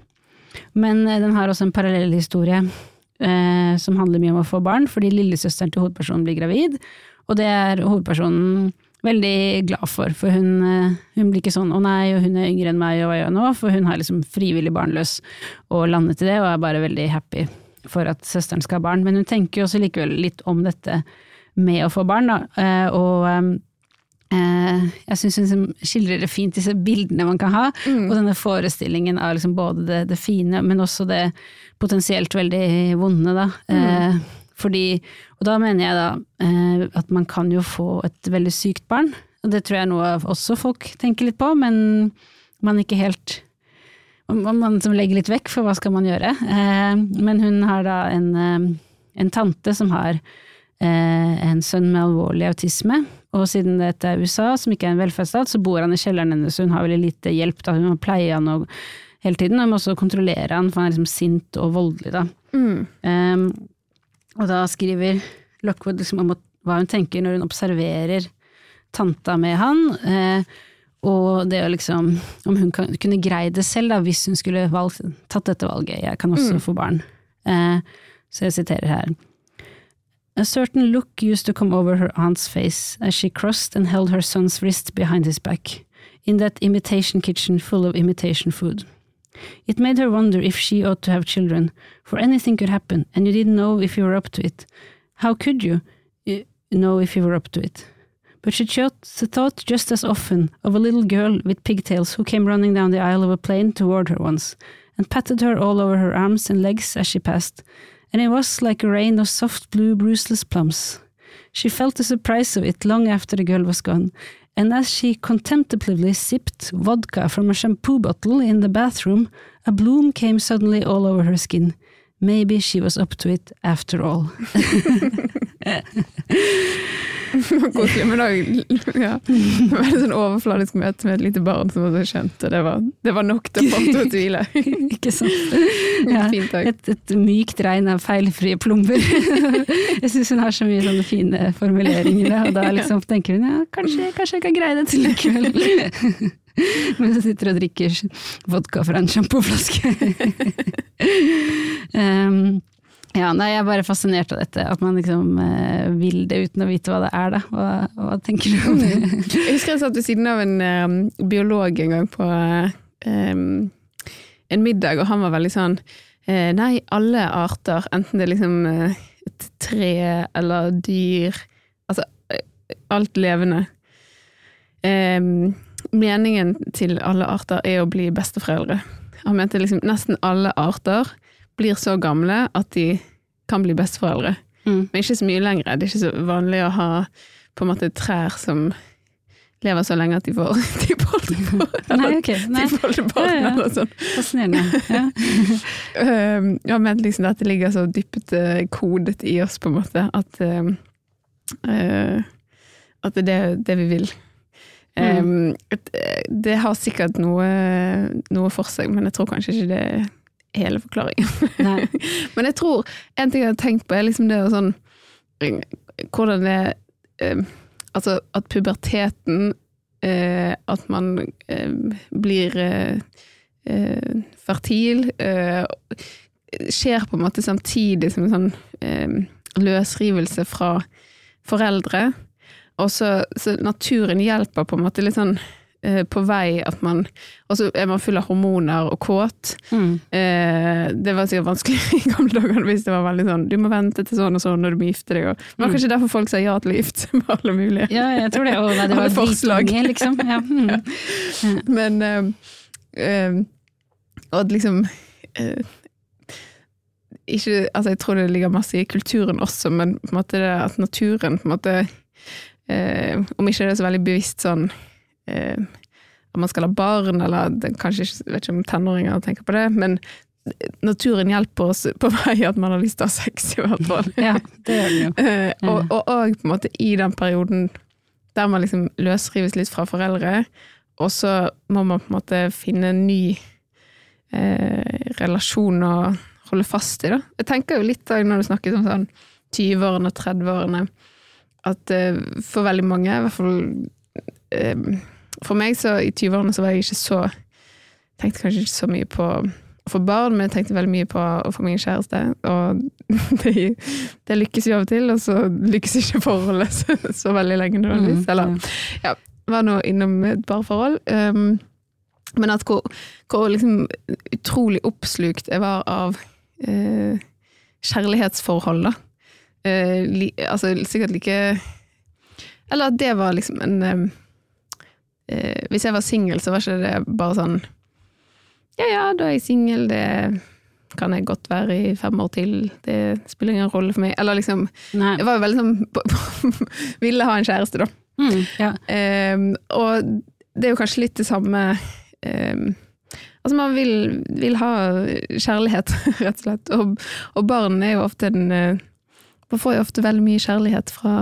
Men eh, den har også en parallellhistorie eh, som handler mye om å få barn, fordi lillesøsteren til hovedpersonen blir gravid, og det er hovedpersonen veldig glad for, for hun, eh, hun, blir ikke sånn 'å nei, og hun er yngre enn meg, og hva gjør jeg nå?' For hun har liksom frivillig barnløs og landet i det, og er bare veldig happy for at søsteren skal ha barn. Men hun tenker jo også likevel litt om dette med å få barn, da. Eh, og eh, jeg syns hun liksom skildrer det fint, disse bildene man kan ha, mm. og denne forestillingen av liksom både det, det, fine, men også det potensielt veldig vonde, da. Mm. Fordi, og da mener jeg da eh, at man kan jo få et veldig sykt barn, og det tror jeg noe også folk tenker litt på, men man ikke helt Man, man legger litt vekk, for hva skal man gjøre? Eh, men hun har da en, eh, en tante som har eh, en sønn med alvorlig autisme, og siden dette er USA, som ikke er en velferdsstat, så bor han i kjelleren hennes, så hun har veldig lite hjelp, da hun må pleie han og, hele tiden, og hun må også kontrollere han, for han er liksom sint og voldelig, da. Mm. Um, og da skriver Lockwood liksom om hva hun tenker når hun observerer tanta med han, eh, og det å liksom Om hun kan, kunne greid det selv, da, hvis hun skulle valgt, tatt dette valget. Jeg kan også mm. få barn. Eh, så jeg siterer her. A certain look used to come over her aunt's face as she crossed and held her son's wrist behind his back, in that imitation kitchen full of imitation food. It made her wonder if she ought to have children, for anything could happen, and you didn't know if you were up to it. How could you know if you were up to it? But she thought just as often of a little girl with pigtails who came running down the aisle of a plane toward her once, and patted her all over her arms and legs as she passed, and it was like a rain of soft blue bruiseless plums. She felt the surprise of it long after the girl was gone, and as she contemplatively sipped vodka from a shampoo bottle in the bathroom, a bloom came suddenly all over her skin. Maybe she was up to it after all. Koselig, men òg ja. veldig sånn overfladisk møte med et lite barn som var så skjønt, og det var, det var nok til å til å tvile. Ikke sant. Ja, et, et, mykt regn av feilfrie plomber. jeg syns hun har så mye sånne fine formuleringer, og da liksom tenker hun ja, kanskje, kanskje jeg kan greie det til likevel. Mens jeg sitter og drikker vodka fra en sjampoflaske. um, ja, nei, jeg er bare fascinert av dette, at man liksom eh, vil det uten å vite hva det er, da. Hva, hva tenker du om det? jeg husker jeg satt ved siden av en um, biolog en gang på um, en middag, og han var veldig sånn eh, Nei, alle arter, enten det er liksom eh, et tre eller dyr, altså eh, alt levende. Um, meningen til alle arter er å bli besteforeldre. Han mente liksom nesten alle arter blir så gamle at de kan bli besteforeldre. Mm. Men ikke så mye lenger. Det er ikke så vanlig å ha på en måte trær som lever så lenge at de får tippoldebånd. Nei, okay. Nei. ja, ja. eller sånn. Fascinerende. Ja. um, ja, men liksom at det ligger så dypt uh, kodet i oss, på en måte, at, uh, at det er det vi vil. Um, mm. det har sikkert noe, noe, for seg, men jeg tror kanskje ikke det er hele forklaringen. Men jeg tror En ting jeg har tenkt på, er liksom det å sånn Hvordan det um, Altså at puberteten uh, At man eh, blir uh, fertil skjer på en måte samtidig som en sånn løsrivelse fra foreldre. Og så, så naturen hjelper på en måte litt sånn Eh, på vei at man Og så er man full av hormoner og kåt. Mm. Eh, det var sikkert vanskelig i gamle dager hvis det var veldig sånn du må vente til sånn og sånn når du må gifte deg. Og, det var mm. kanskje derfor folk sa ja til å gifte seg med alle mulige Ja, jeg tror det. Og det var forslag. liksom. Ja. Mm. ja. Men, eh, eh, og at liksom eh, ikke, altså Jeg tror det ligger masse i kulturen også, men på en måte det at naturen på en måte eh, Om ikke det er så veldig bevisst sånn eh, at man skal ha barn, eller kanskje ikke vet ikke om tenåringer tenker på det, men naturen hjelper oss på vei at man har lyst til å ha sex, i hvert fall. Ja, det gjør den jo. Eh, og, og, og på en måte i den perioden der man liksom løsrives litt fra foreldre, og så må man på en måte finne en ny eh, relasjon å holde fast i. da. Jeg tenker jo litt da, når du snakker om sånn 20-årene 30-årene, at eh, for veldig mange, i hvert fall eh, For meg så i 20-årene så var jeg ikke så Tenkte kanskje ikke så mye på å få barn, men jeg tenkte veldig mye på å få meg en kjæreste. Og det, det lykkes jo av og til, og så lykkes ikke forholdet så, så veldig lenge nødvendigvis. Mm, Eller ja, var nå innom et parforhold. Um, men at hvor, hvor liksom utrolig oppslukt jeg var av eh, kjærlighetsforhold, da. Eh, li, altså sikkert like Eller at det var liksom en eh, uh, Hvis jeg var singel, så var ikke det bare sånn Ja ja, da er jeg singel, det kan jeg godt være i fem år til, det spiller ingen rolle for meg. Eller liksom Nei. Jeg var jo veldig sånn Ville ha en kjæreste, da. Mm, ja. Og det er jo kanskje litt det samme Altså man vil, vil ha kjærlighet, rett og slett. Og, og barn er jo ofte en eh, Man får jo ofte veldig mye kjærlighet fra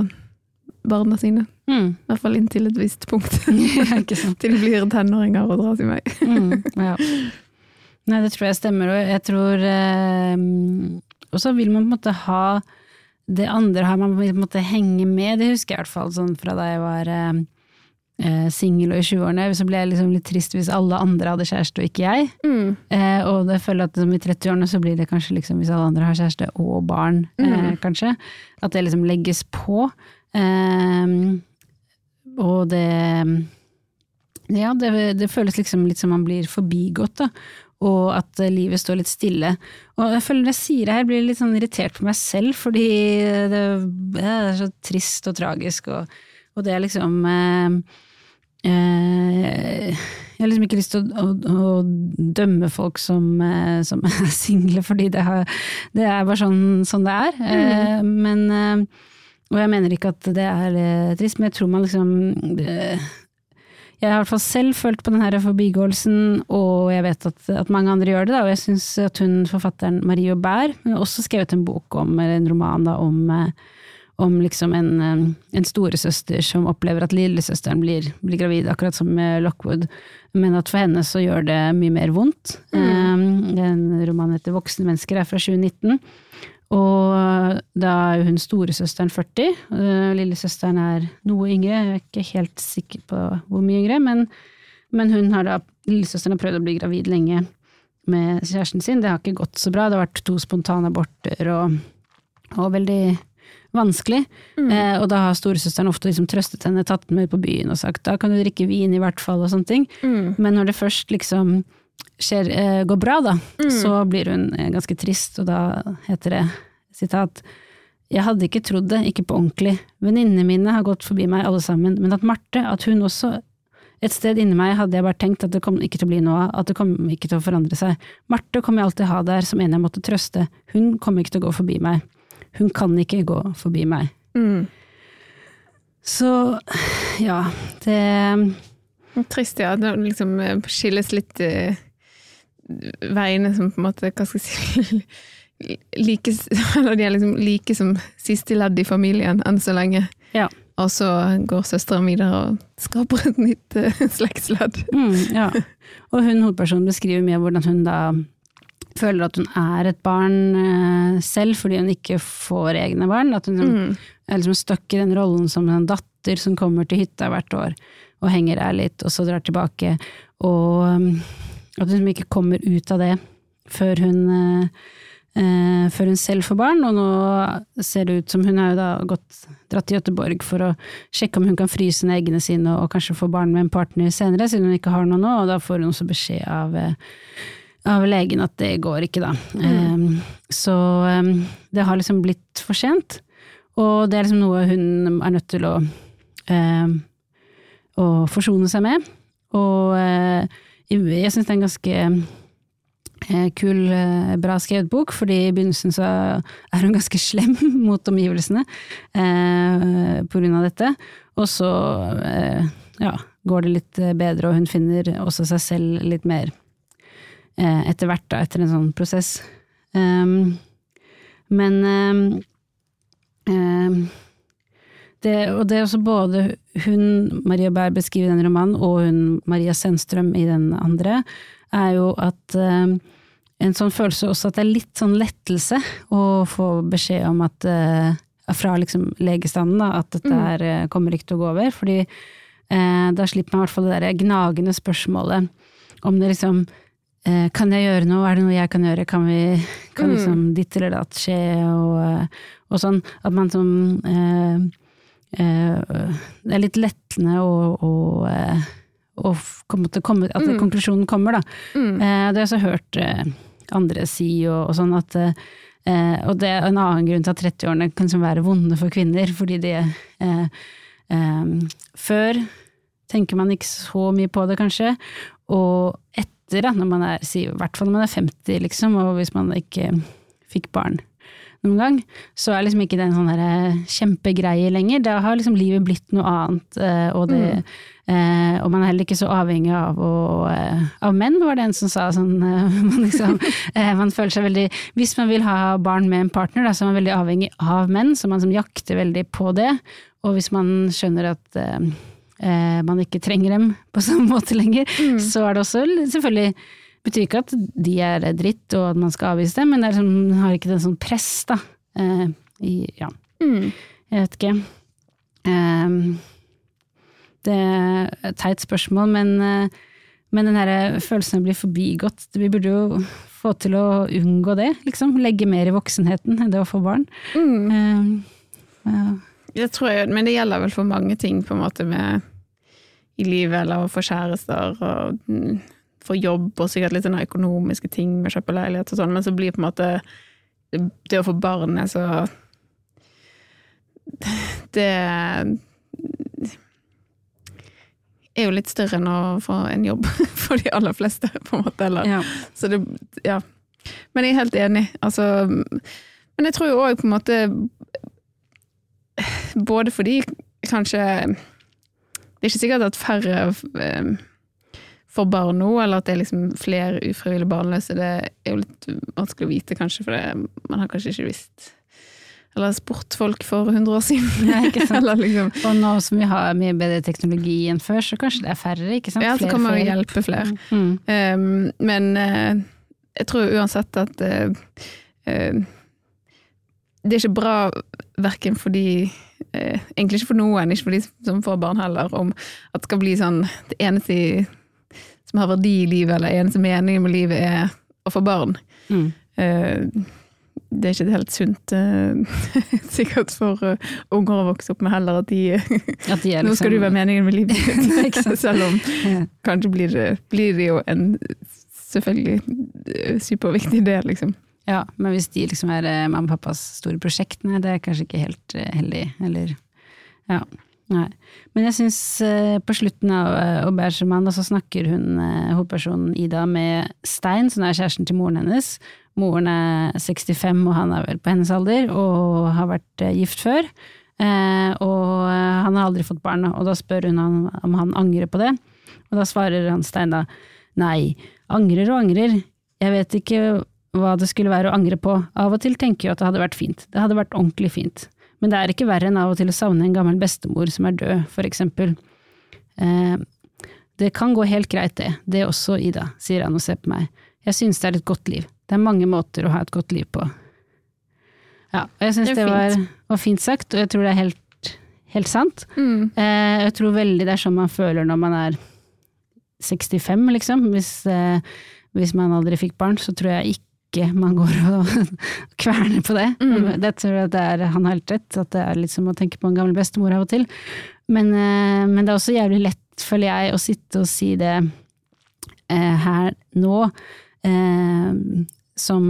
barna sine. Mm. I hvert fall inntil et visst punkt. Ja. Til de blir tenåringer og drar til meg. Mm, ja. Nei, det tror jeg stemmer, og jeg tror eh, Og så vil man på en måte ha det andre har man vil på en måte henge med, det husker jeg i hvert fall sånn fra da jeg var eh, eh, singel og i 20-årene. Så ble jeg liksom litt trist hvis alle andre hadde kjæreste og ikke jeg. Mm. Eh, og jeg føler at som i 30-årene så blir det kanskje liksom hvis alle andre har kjæreste og barn, eh, Mm. kanskje. At det liksom legges på. Eh, og det Ja, det, det føles liksom litt som man blir forbigått, da. Og at eh, livet står litt stille. Og jeg føler når jeg sier det her, blir jeg litt sånn irritert på meg selv, fordi det, det er så trist og tragisk, og, og det er liksom eh, eh, Jeg har liksom ikke lyst til å, å, å dømme folk som, eh, som er single, fordi det, har, det er bare sånn, sånn det er. Eh, men eh, Og jeg mener ikke at det er trist, men jeg tror man liksom jeg har i hvert fall selv følt på den her forbigåelsen, og jeg vet at, at mange andre gjør det. Da, og jeg syns at hun, forfatteren Marie Aubert, hun har også skrevet en bok om, eller en roman da, om, om liksom en, eh, en storesøster som opplever at lillesøsteren blir, blir gravid, akkurat som med Lockwood, men at for henne så gjør det mye mer vondt. Mm. den romanen heter Voksne mennesker, er fra 2019. Og da er hun storesøsteren 40, øh, lillesøsteren er noe yngre, jeg er ikke helt sikker på hvor mye yngre, men, men hun har da, lillesøsteren har prøvd å bli gravid lenge med kjæresten sin, det har ikke gått så bra, det har vært to spontane aborter og, og veldig vanskelig. Eh, og da har storesøsteren ofte liksom trøstet henne, tatt med på byen og sagt da kan du drikke vin i hvert fall og sånne ting. Mm. Men når det først liksom skjer, eh, går bra, da, så blir hun eh, ganske trist, og da heter det sitat Jeg hadde ikke trodd det, ikke på ordentlig. Venninnene mine har gått forbi meg alle sammen, men at Marte, at hun også et sted inni meg hadde jeg bare tenkt at det kom ikke til å bli noe av, at det kom ikke til å forandre seg. Marte kommer jeg alltid ha der som en jeg måtte trøste, hun kommer ikke til å gå forbi meg. Hun kan ikke gå forbi meg. Mm. Så ja, det Trist, ja. Det liksom eh, skilles litt uh, veiene som på en måte, hva skal jeg si like, Eller de er liksom like som siste ledd i familien enn så lenge. Ja. Og så går søsteren videre og skaper et nytt uh, slektsledd. Mm, ja. Og hun hovedpersonen beskriver mye hvordan hun da føler at hun er et barn eh, selv, fordi hun ikke får egne barn. At hun Mm. er liksom stuck i den rollen som en datter som kommer til hytta hvert år og henger der litt, og så drar tilbake. Og um, at hun ikke kommer ut av det før hun eh, eh, før hun selv får barn, og nå ser det ut som hun har jo da gått, dratt til Göteborg for å sjekke om hun kan fryse ned eggene sine og kanskje få barn med en partner senere, siden hun ikke har noe nå, og da får hun også beskjed av, eh, av legen at det går ikke, da. Eh, så um, det har liksom blitt for sent, og det er liksom noe hun er nødt til å, eh, å forsone seg med. Og uh, Jeg syns det er en ganske eh, kul, eh, bra skrevet bok, fordi i begynnelsen så er hun ganske slem mot omgivelsene eh, på grunn av dette. Og så eh, ja, går det litt bedre, og hun finner også seg selv litt mer etter hvert, da, etter en sånn prosess. Um, men um, um, det, og det er også både hun Maria Bær beskriver i den romanen, og hun Maria Sennstrøm i den andre, er jo at en sånn følelse også at det er litt sånn lettelse å få beskjed om at uh, fra liksom legestanden da, at dette mm. her uh, kommer ikke til å gå over. Fordi uh, da slipper man i hvert fall det der gnagende spørsmålet om det liksom kan jeg gjøre noe, er det noe jeg kan gjøre, kan vi kan mm. liksom ditt eller datt skje, og, og, sånn. At man som Eh, det er litt lettende å, å, eh, å komme at mm. konklusjonen kommer, da. Mm. Eh, det har jeg også hørt andre si og, og sånn at og det er en annen grunn til at 30-årene kan liksom være vonde for kvinner, fordi de eh, eh, Før tenker man ikke så mye på det, kanskje, og etter, da, når man er, i hvert fall når man er 50, liksom, og hvis man ikke fikk barn noen gang, så er liksom ikke det en sånn eh, kjempegreie lenger. Da har liksom livet blitt noe annet, eh, og, det, mm. eh, og man er heller ikke så avhengig av, å, av menn, var det en som sa. Sånn, man, liksom, man, føler seg veldig Hvis man vil ha barn med en partner, da, så er man veldig avhengig av menn, så man som jakter veldig på det. Og hvis man skjønner at eh, man ikke trenger dem på samme måte lenger, mm. så er det også selvfølgelig betyr ikke at de er dritt og at man skal avvise dem, men det liksom, har ikke det sånn press, da. Eh, i, ja. Mm. Jeg vet ikke. Eh, det er et teit spørsmål, men, eh, men den her følelsen av å bli forbigått Vi burde jo få til å unngå det, liksom. Legge mer i voksenheten enn det å få barn. Mm. Eh, ja. Det tror jeg, men det gjelder vel for mange ting, på en måte, med i livet, eller å få kjærester og få jobb og sikkert litt sånne økonomiske ting med å kjøpe leilighet og sånn, men så blir på en måte det, det å få barn er så Det er jo litt større enn å få en jobb for de aller fleste, på en måte. Eller. Ja. Så det Ja. Men jeg er helt enig. Altså Men jeg tror jo òg på en måte Både fordi kanskje Det er ikke sikkert at færre eh, for barn nå, eller at det er liksom flere ufrivillig barnløse, det er jo litt vanskelig å vite, kanskje, for det, man har kanskje ikke visst Eller spurt folk for 100 år siden. Nei, ikke sant? liksom. Og nå som vi har mye bedre teknologi enn før, så kanskje det er færre, ikke sant? Ja, så kan man jo hjelpe flere. Mm. Um, men uh, jeg tror uansett at uh, uh, det er ikke bra verken for de Egentlig ikke for noen, ikke for de som får barn heller, om at det skal bli sånn det eneste som har verdi i livet, eller eneste meningen med livet er å få barn. Mm. Eh, det er ikke helt sunt eh, sikkert for uh, unger å vokse opp med heller at de, at de Nå skal du liksom- være meningen med livet ditt. Selv om ja. kanskje blir det, blir det, jo en selvfølgelig superviktig del, liksom. Ja, men hvis de liksom er mamma og pappas store prosjekt, nei, det er kanskje ikke helt heldig, eller ja. Nei. Men jeg syns eh, på slutten av eh, Aubergeman så snakker hun, eh, hovedpersonen Ida med Stein, som er kjæresten til moren hennes. Moren er 65 og han er vel på hennes alder, og har vært eh, gift før. og han har aldri fått barn, og da spør hun han, om han angrer på det. Og da svarer han Stein da nei, angrer og angrer, jeg vet ikke hva det skulle være å angre på, av og til tenker jeg at det hadde vært fint, det hadde vært ordentlig fint. Men det er ikke verre enn av og til å savne en gammel bestemor som er død, for eksempel. Eh, det kan gå helt greit, det. Det også, Ida, sier han og ser på meg. Jeg synes det er et godt liv. Det er mange måter å ha et godt liv på. Ja, og jeg synes det, det var, var, fint sagt, og jeg tror det er helt, helt sant. Mm. Eh, jeg tror veldig det er sånn man føler når man er 65, liksom. Hvis, eh, hvis man aldri fikk barn, så tror jeg ikke ikke man går og kverner på det. Mm. Det tror jeg det er, han har helt rett, at det er litt som å tenke på en gammel bestemor av og til. Men, eh, men det er også jævlig lett, føler jeg, å sitte og si det eh, her nå, eh, som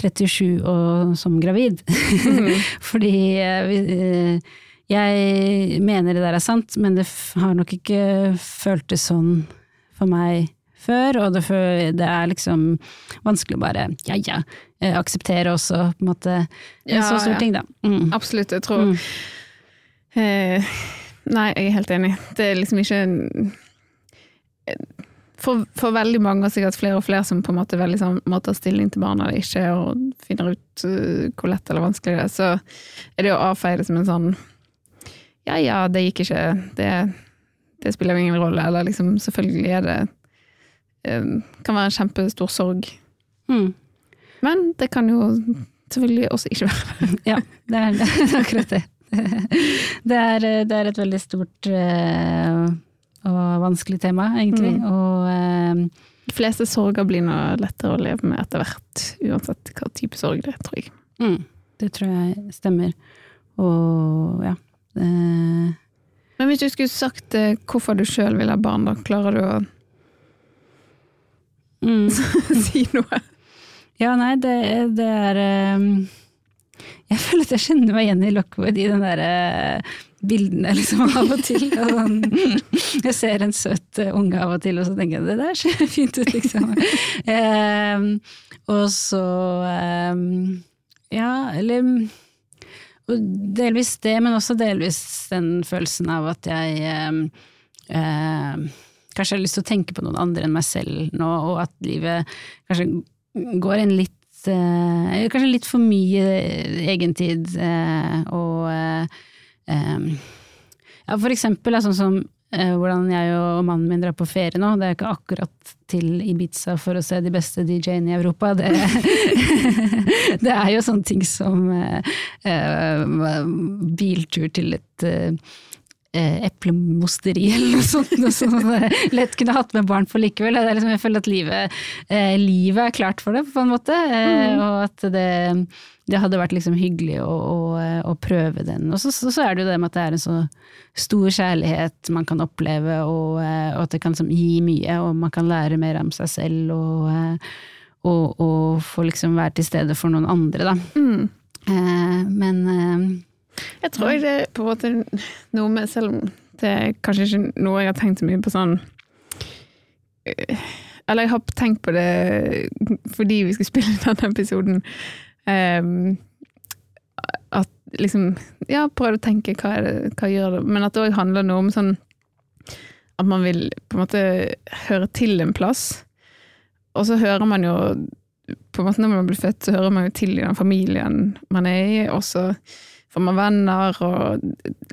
37 og som gravid. Mm. Fordi jeg mener det der er sant, men det har nok ikke føltes sånn for meg før, og det, det er liksom vanskelig å bare ja ja, eh, akseptere også på en måte en Ja, så stor ja. ting, da. Mm. Absolutt. Jeg tror Mm. eh, Nei, jeg er helt enig. Det er liksom ikke for, for veldig mange, og sikkert flere og flere som på en måte veldig sånn, må ta stilling til barna eller ikke, og finner ut uh, hvor lett eller vanskelig det er, så er det å avfeie det som en sånn Ja ja, det gikk ikke, det, det spiller jo ingen rolle, eller liksom selvfølgelig er det eh, Kan være en kjempestor sorg. Mm. Men det kan jo selvfølgelig også ikke være Ja, det er, det er akkurat det. Det er, det er et veldig stort eh, og vanskelig tema, egentlig. Mm. Og eh, De fleste sorger blir noe lettere å leve med etter hvert, uansett hva type sorg det er, tror jeg. mm, det tror jeg stemmer. Og ja. eh, Men hvis du skulle sagt hvorfor du sjøl vil ha barn, da klarer du å mm. si noe? Ja, nei, det, det er um, Jeg føler at jeg kjenner meg igjen i Lockwood i den derre bildene liksom av og til. Og sånn, jeg ser en søt eh, unge av og til, og så tenker jeg det der ser fint ut, liksom. um, og så um, Ja, eller Delvis det, men også delvis den følelsen av at jeg um, eh, kanskje har lyst til å tenke på noen andre enn meg selv nå, og at livet kanskje går en litt eh, Kanskje litt for mye egentid, eh, og eh, eh, Ja, for eksempel sånn som hvordan jeg og mannen min drar på ferie nå. Det er ikke akkurat til Ibiza for å se de beste DJ-ene i Europa. Det, det er jo sånne ting som uh, biltur til et eh, eplemosteri eller noe sånt, noe som eh, lett kunne hatt med barn på likevel. Det liksom, jeg føler at livet, eh, livet er klart for det, på en måte. Eh, Og at det, det hadde vært liksom hyggelig å, å, å prøve den. Og så, så, så er det jo det med at det er en så stor kjærlighet man kan oppleve, og, eh, og at det kan liksom gi mye, og man kan lære mer om seg selv, og, eh, og, og få liksom være til stede for noen andre, da. Mm. Eh, Men eh, Jeg tror det er på en måte noe med, selv om det er kanskje ikke noe jeg har tenkt så mye på sånn eh, Eller jeg har tenkt på det fordi vi skulle spille denne episoden. Um, at liksom Ja, prøvd å tenke hva, er det, hva gjør det Men at det òg handler noe om sånn At man vil på en måte høre til en plass. Og så hører man jo på en måte Når man blir født, så hører man jo til i den familien man er i, og så får man venner og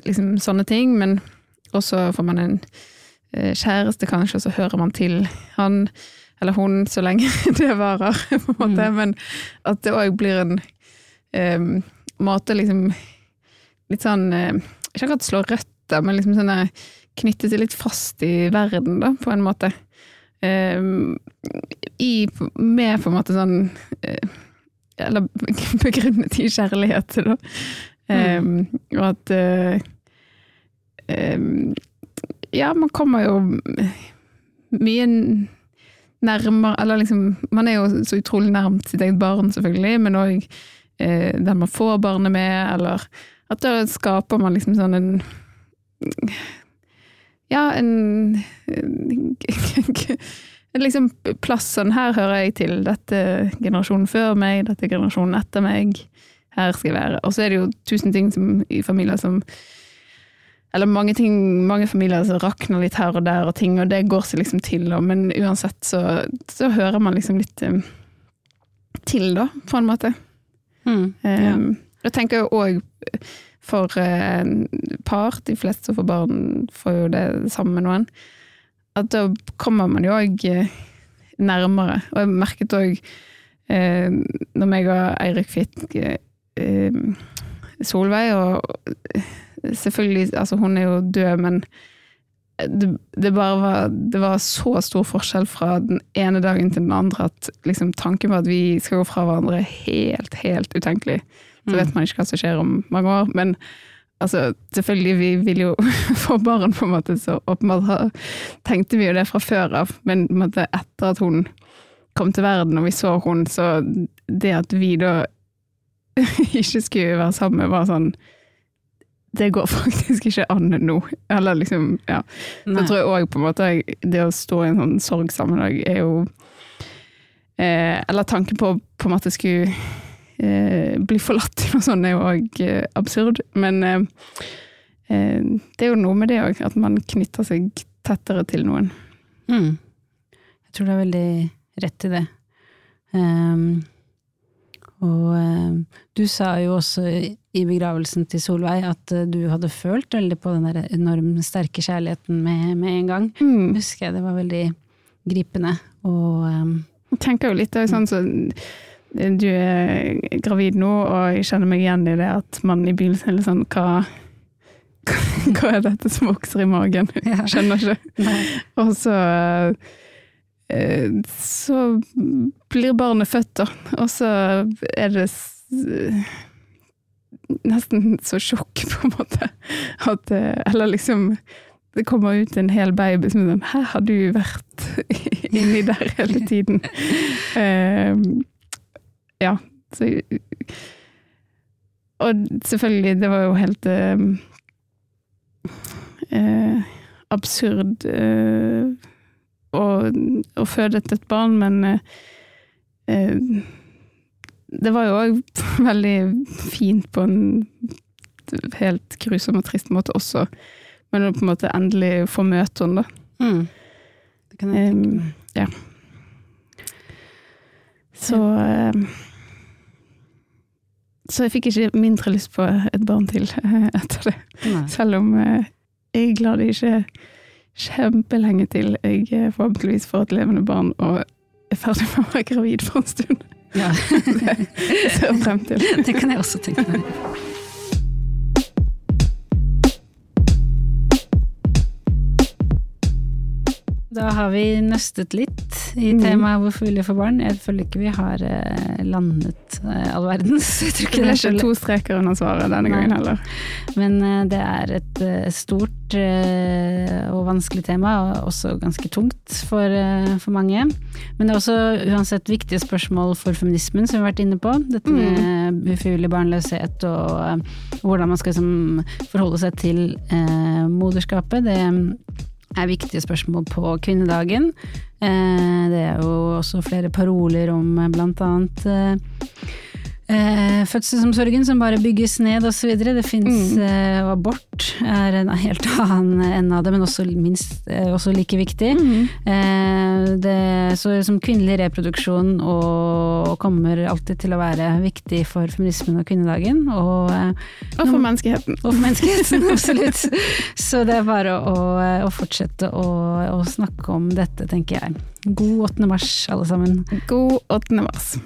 liksom sånne ting, men også får man en eh, kjæreste kanskje, og så hører man til han eller hun så lenge det varer, på en måte. Men at det òg blir en um, måte liksom Litt sånn eh, Ikke akkurat slå røtter, men liksom sånn knytte seg litt fast i verden, da, på en måte. Um, i, med på en måte sånn eh, Eller begrunnet i kjærlighet, da. Eh, og at uh, um, Ja, man kommer jo mye nærmere Eller liksom Man er jo så utrolig nærmt sitt eget barn, selvfølgelig, men òg uh, den man får barnet med, eller at da skaper man liksom sånn en Ja, en, en liksom plass sånn Her hører jeg til. Dette er generasjonen før meg, dette er generasjonen etter meg. Her skal jeg være. Og så er det jo tusen ting som, i familier som Eller mange ting, mange familier som rakner litt her og der, og ting, og det går seg liksom til. Og, men uansett så, så hører man liksom litt um, til, da, på en måte. mm, ja. Um, Da tenker jeg òg for uh, par, de fleste som får barn, får jo det sammen med noen, at da kommer man jo òg nærmere. Og jeg merket òg eh, når meg og Eirik fikk eh, Solveig, og selvfølgelig Altså, hun er jo død, men det, det bare var Det var så stor forskjell fra den ene dagen til den andre at liksom tanken på at vi skal gå fra hverandre er helt, helt utenkelig. Så vet man ikke hva som skjer om mange år, men altså, selvfølgelig, vi vil jo få barn, på en måte, så åpenbart tenkte vi jo det fra før av, men måte, etter at hun kom til verden, og vi så hun, så det at vi da ikke skulle være sammen, var sånn det går faktisk ikke an nå. Eller liksom, ja. Så tror jeg òg på en måte det å stå i en sånn sorgsammenheng er jo eh, Eller tanken på på en måte skulle eh, bli forlatt og sånn er jo òg eh, absurd. Men eh, eh, det er jo noe med det òg, at man knytter seg tettere til noen. Mm. Jeg tror du har veldig rett i det. Ehm, og ehm, du sa jo også i begravelsen til Solveig at eh, du hadde følt veldig på den der enormt sterke kjærligheten med, med en gang. Mm. Husker jeg det var veldig gripende. Og ehm, Jeg tenker jo litt det er sånn så Du er gravid nå, og jeg kjenner meg igjen i det at man i begynnelsen er litt sånn Hva, hva er dette som vokser i magen? Ja. Skjønner ikke. Og så eh, Så blir barnet født, da. Og så er det nesten så sjokk, på en måte. At eh, Eller liksom Det kommer ut en hel baby som er sånn Her har du vært inni der hele tiden. Uh, ja. Så Og selvfølgelig, det var jo helt uh, uh, absurd eh, å, å føde et barn, men eh, eh, det var jo òg veldig fint på en helt grusom og trist måte også, men å på en måte endelig få møte henne, da. Mm. Det kan jeg tenke meg. Um, ja. Så eh, Så jeg fikk ikke mindre lyst på et barn til etter det. Nei. Selv om eh, jeg er glad det ikke kjempelenge til jeg forhåpentligvis får et levende barn og er ferdig med å være gravid for en stund. Ja. Det ser jeg frem til. det kan jeg også tenke meg. Da har vi nøstet litt i Mhm. temaet 'hvorfor vil vi få barn'. Jeg føler ikke vi har eh, landet eh, all verdens. Jeg tror ikke det er ikke to streker under svaret denne Nei. gangen heller. Men eh, det er et stort og vanskelig tema, og også ganske tungt for, for mange. Men det er også uansett viktige spørsmål for feminismen, som vi har vært inne på. Dette med ufrivillig barnløshet og hvordan man skal liksom, forholde seg til eh, moderskapet. Det er viktige spørsmål på kvinnedagen. Eh, det er jo også flere paroler om eh, blant annet eh, Eh, fødselsomsorgen som bare bygges ned osv. Det fins Mm. eh, abort er en helt annen ende av det, men også, minst, eh, også like viktig. Mm. Eh, det, så som kvinnelig reproduksjon og, kommer alltid til å være viktig for feminismen og kvinnedagen. Og, eh, Og for menneskeheten. og for menneskeheten, absolutt. Så det er bare å, å fortsette å, å snakke om dette, tenker jeg. God 8. mars, alle sammen. God 8. mars.